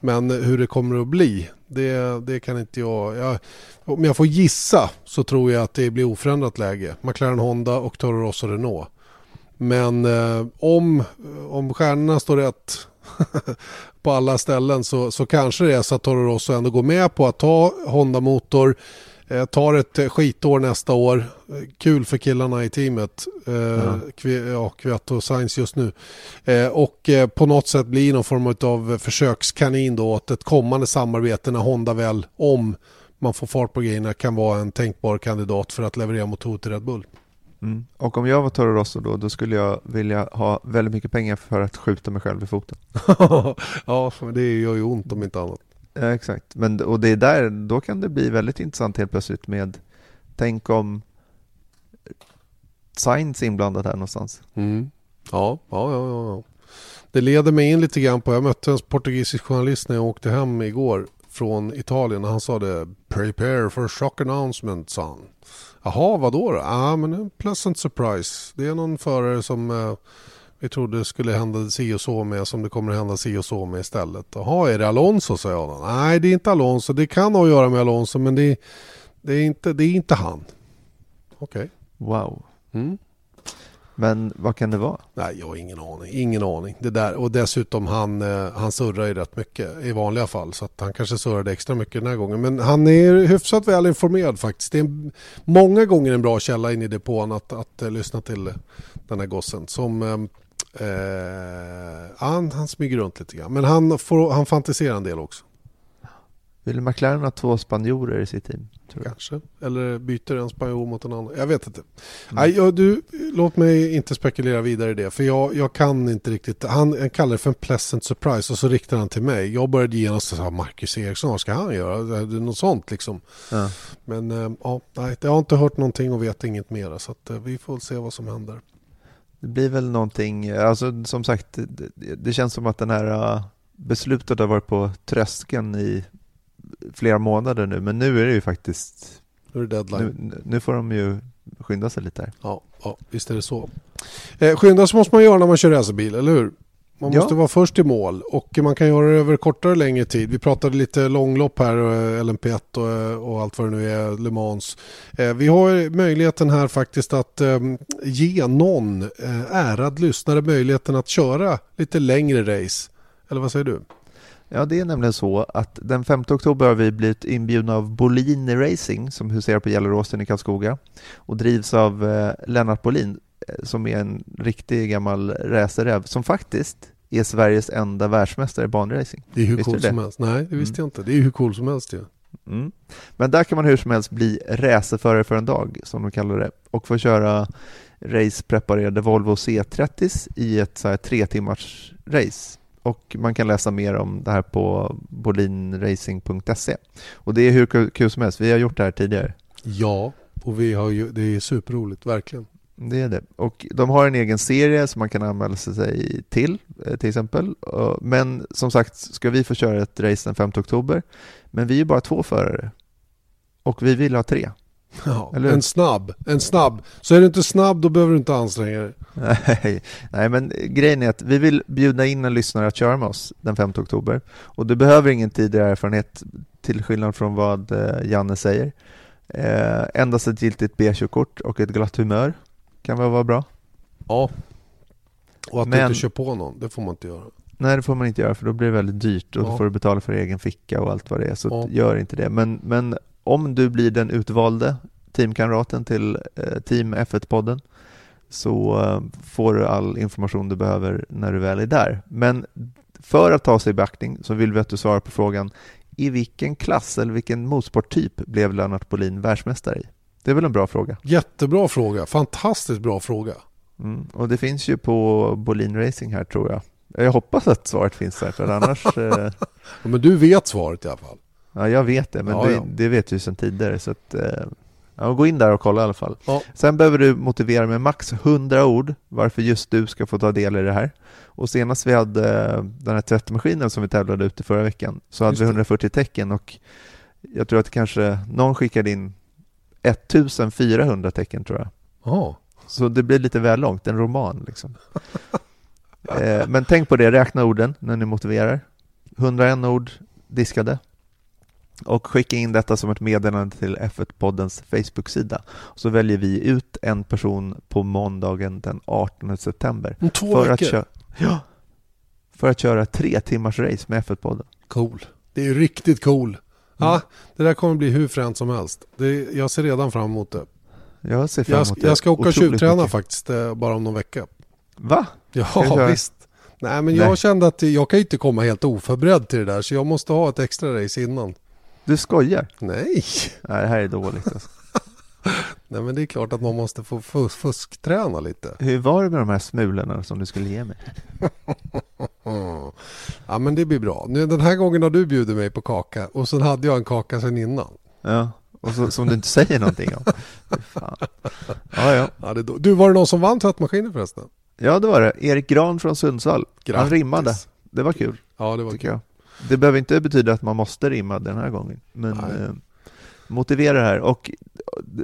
Men hur det kommer att bli, det, det kan inte jag... jag... Om jag får gissa så tror jag att det blir oförändrat läge. McLaren, Honda och Toro Rosso, Renault. Men eh, om, om stjärnorna står rätt på alla ställen så, så kanske det är så att Toro Rosso ändå går med på att ta Honda-motor, eh, tar ett eh, skitår nästa år. Eh, Kul för killarna i teamet, eh, Ja. Ja, och Sainz just nu. Eh, och eh, på något sätt blir någon form av försökskanin då åt ett kommande samarbete när Honda väl, om man får fart på grejerna, kan vara en tänkbar kandidat för att leverera motor till Red Bull. Mm. Och om jag var Toro Rosso då, då skulle jag vilja ha väldigt mycket pengar för att skjuta mig själv i foten. ja, för det gör ju ont om inte annat. Ja, exakt. Men, och det är där, då kan det bli väldigt intressant helt plötsligt med, tänk om Sainz inblandad här någonstans. Mm. Ja, ja, ja, ja, ja. Det leder mig in lite grann på, jag mötte en portugisisk journalist när jag åkte hem igår från Italien och han sa det Prepare for shock announcement sa han. Jaha, vad då? Ja, ah, men en pleasant surprise. Det är någon förare som eh, vi trodde skulle hända si och så med som det kommer att hända si och så med istället. Jaha, är det Alonso? sa jag. då. Nej, det är inte Alonso. Det kan ha att göra med Alonso men det, det, är, inte, det är inte han. Okej. Wow. Mm. Men vad kan det vara? Nej, jag har ingen aning. Ingen aning. Det där, och dessutom han, eh, han surrar ju rätt mycket i vanliga fall. Så att han kanske surrade extra mycket den här gången. Men han är hyfsat väl informerad faktiskt. Det är en, många gånger en bra källa in i depån att, att, eh, lyssna till den här gossen. Som, eh, Eh, han, han smyger runt lite grann. Men han, får, han fantiserar en del också. Vill McLaren ha två spanjorer i sitt team? Tror jag. Kanske. Eller byter en spanjor mot en annan. Jag vet inte. Nej, jag, du, låt mig inte spekulera vidare i det. För jag, jag kan inte riktigt. Han, han kallar det för en pleasant surprise och så riktar han till mig. Jag började genast säga Marcus Eriksson, vad ska han göra? Det är något sånt liksom. Ja. Men eh, ja, nej, jag har inte hört någonting och vet inget mer. Så att, eh, vi får se vad som händer. Det blir väl någonting, alltså som sagt, det, det känns som att den här uh, beslutet har varit på tröskeln i flera månader nu, men nu är det ju faktiskt, Nu är det deadline. nu, nu får de ju skynda sig lite här. Ja, ja, visst är det så. Eh, skynda sig måste man göra när man kör racerbil, eller hur? Man Ja. måste vara först i mål och man kan göra det över kortare eller längre tid. Vi pratade lite långlopp här, eh, LMP1 och, eh, och allt vad det nu är, Le Mans. Eh, vi har möjligheten här faktiskt att eh, ge någon eh, ärad lyssnare möjligheten att köra lite längre race. Eller vad säger du? Ja, det är nämligen så att den 5 oktober har vi blivit inbjudna av Bolin Racing som huserar på Gelleråsen i Karlskoga och drivs av eh, Lennart Bolin eh, som är en riktig gammal racerräv som faktiskt är Sveriges enda världsmästare i banracing. Det är hur coolt som helst. Nej, det visste jag inte. Det är hur coolt som helst ju. Mm. Men där kan man hur som helst bli racerförare för en dag, som de kallar det, och få köra racepreparerade Volvo C30 i ett så här tre timmars race. Och man kan läsa mer om det här på bolinracing.se. Och det är hur kul- som helst, vi har gjort det här tidigare. Ja, och vi har ju, det är superroligt, verkligen. Det är det. Och de har en egen serie som man kan anmäla sig till, eh, till exempel. Men som sagt ska vi få köra ett race den 5 oktober. Men vi är bara två förare. Och vi vill ha tre. Ja, Eller en snabb, en snabb. Så är du inte snabb då behöver du inte anstränga dig. Nej, nej, men grejen är att vi vill bjuda in en lyssnare att köra med oss den 5 oktober. Och du behöver ingen tidigare erfarenhet till skillnad från vad eh, Janne säger. Eh, endast ett giltigt B-körkort och ett glatt humör kan väl vara bra. Ja. Och att Men- du inte kör på någon, det får man inte göra. Nej, det får man inte göra för då blir det väldigt dyrt och Ja. då får du betala för egen ficka och allt vad det är. Så Ja. gör inte det. Men, men om du blir den utvalde teamkamraten till eh, Team F1-podden så eh, får du all information du behöver när du väl är där. Men för att ta sig i beaktning så vill vi att du svarar på frågan i vilken klass eller vilken motorsporttyp blev Lennart Bolin världsmästare i? Det är väl en bra fråga? Jättebra fråga, fantastiskt bra fråga. Mm. Och det finns ju på Bolin Racing här tror jag. Jag hoppas att svaret finns där för annars eh, Ja, men du vet svaret i alla fall. Ja, jag vet det, men Ja, det, ja. det vet du sedan tidigare. Så att, eh, ja, gå in där och kolla i alla fall. Ja. Sen behöver du motivera med max 100 ord varför just du ska få ta del i det här. Och senast vi hade eh, den här tvättmaskinen som vi tävlade ute förra veckan så hade Just vi det. 140 tecken och jag tror att kanske någon skickade in 1400 tecken tror jag. Ja. Så det blir lite väl långt, en roman liksom. eh, men tänk på det, räkna orden när ni motiverar. 101 ord diskade. Och skicka in detta som ett meddelande till F1-poddens Facebook-sida. Så väljer vi ut en person på måndagen den 18 september. Om två För att, veckor. köra, ja, för att köra tre timmars race med F1-podden. Cool. Det är riktigt cool. Ja, Mm. det där kommer bli hur fränt som helst. Det, jag ser redan fram emot det. Jag ser fram Jag, emot det. jag ska åka otroligt tjuvträna faktiskt eh, bara om någon vecka. Va? Ja, visst. Nej, men jag Nej. kände att jag kan inte komma helt oförberedd till det där så jag måste ha ett extra race innan. Du skojar? Nej. Nej, det här är dåligt alltså. Nej, men det är klart att man måste få fus- fuskträna lite. Hur var det med de här smulorna som du skulle ge mig? Ja, men det blir bra. Nu, den här gången har du bjudit mig på kaka och sen hade jag en kaka sen innan. Ja, och så, som du inte säger någonting om. Fan. Ja, ja. Ja, det, du, var det någon som vann tvättmaskinen förresten? ja, det var det. Erik Gran från Sundsvall. Han Grattis. rimmade. Det var kul, Ja, det var kul. jag. Det behöver inte betyda att man måste rimma den här gången, men eh, motivera det här. Och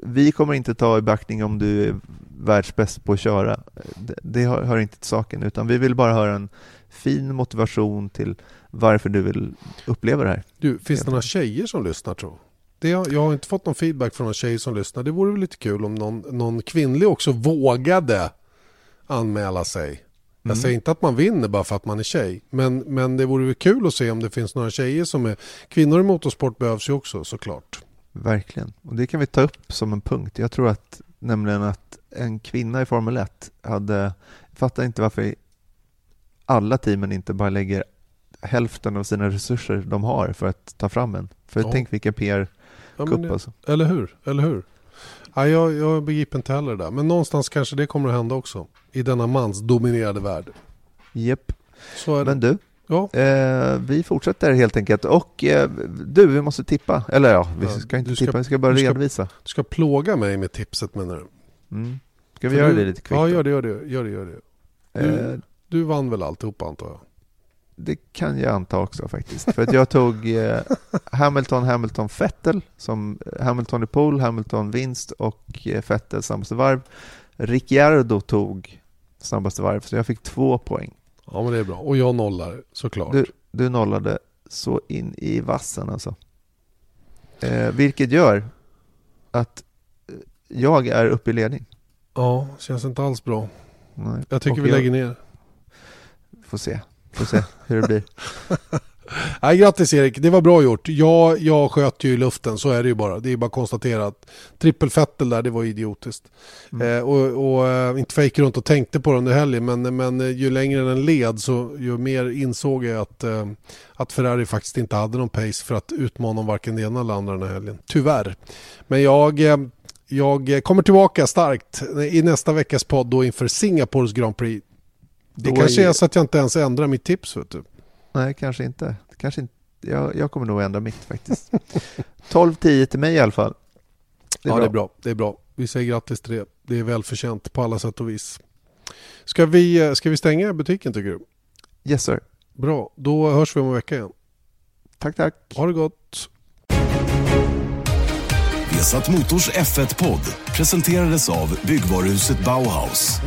vi kommer inte ta i beaktning om du är världsbäst på att köra. Det, det hör, hör inte till saken, utan vi vill bara höra en fin motivation till varför du vill uppleva det här. Du, finns det några tjejer som lyssnar tror? Det, jag har inte fått någon feedback från några tjejer som lyssnar. Det vore väl lite kul om någon, någon kvinnlig också vågade anmäla sig. Jag säger inte att man vinner bara för att man är tjej. Men, men det vore väl kul att se om det finns några tjejer som är... Kvinnor i motorsport behövs ju också såklart. Verkligen. Och det kan vi ta upp som en punkt. Jag tror att nämligen att en kvinna i Formel 1 hade, jag fattar inte varför alla teamen inte bara lägger hälften av sina resurser de har för att ta fram en. För Ja. tänk vilken PR-kupp Ja, alltså. Eller hur? Eller hur? Ja, jag, jag begriper inte heller det där. Men någonstans kanske det kommer att hända också. I denna mansdominerade värld. Japp. Det. Men du, ja. eh, vi fortsätter helt enkelt. Och eh, du, vi måste tippa. Eller ja, vi Ja, ska inte ska- tippa, vi ska bara du ska- redovisa. Du ska plåga mig med tipset menar du? Mm. Ska vi För göra du, det lite kvickt? Ja, gör det, gör det. Gör det, gör det. du- Eh, Du vann väl alltihopa antar jag? Det kan jag anta också faktiskt. För att jag tog eh, Hamilton, Hamilton, Vettel som eh, Hamilton i pole, Hamilton vinst och eh, Vettel snabbaste varv. Ricciardo tog snabbaste varv, så jag fick två poäng. Ja men det är bra. Och jag nollar såklart. Du, du nollade så in i vassen alltså. Eh, vilket gör att jag är uppe i ledning. Ja, känns inte alls bra. Nej. Jag tycker Och vi jag- lägger ner. Får se, får se hur det blir. Nej, grattis Erik, det var bra gjort. Jag, jag sköt ju i luften, så är det ju bara. Det är bara att konstatera att trippelfettel där, det var idiotiskt. Mm. Eh, och och eh, inte fejk runt och tänkte på det under helgen, men, men eh, ju längre den led så ju mer insåg jag att, eh, att Ferrari faktiskt inte hade någon pace för att utmana om varken det ena eller andra den här helgen. Tyvärr. Men jag... Eh, jag kommer tillbaka starkt i nästa veckas podd då inför Singapores Grand Prix. Det kanske är- så att jag inte ens ändrar mitt tips. Vet du. Nej, kanske inte. Kanske inte. Jag, jag kommer nog ändra mitt faktiskt. 12-10 till mig i alla fall. ja, det är bra. Det är bra. Vi säger grattis till det. Det är välförtjänt på alla sätt och vis. Ska vi, eh, ska vi stänga butiken tycker du? Yes sir. Bra, då hörs vi om en vecka igen. Tack, tack. Ha det gott! Vesat Motors F1-podd presenterades av byggvaruhuset Bauhaus.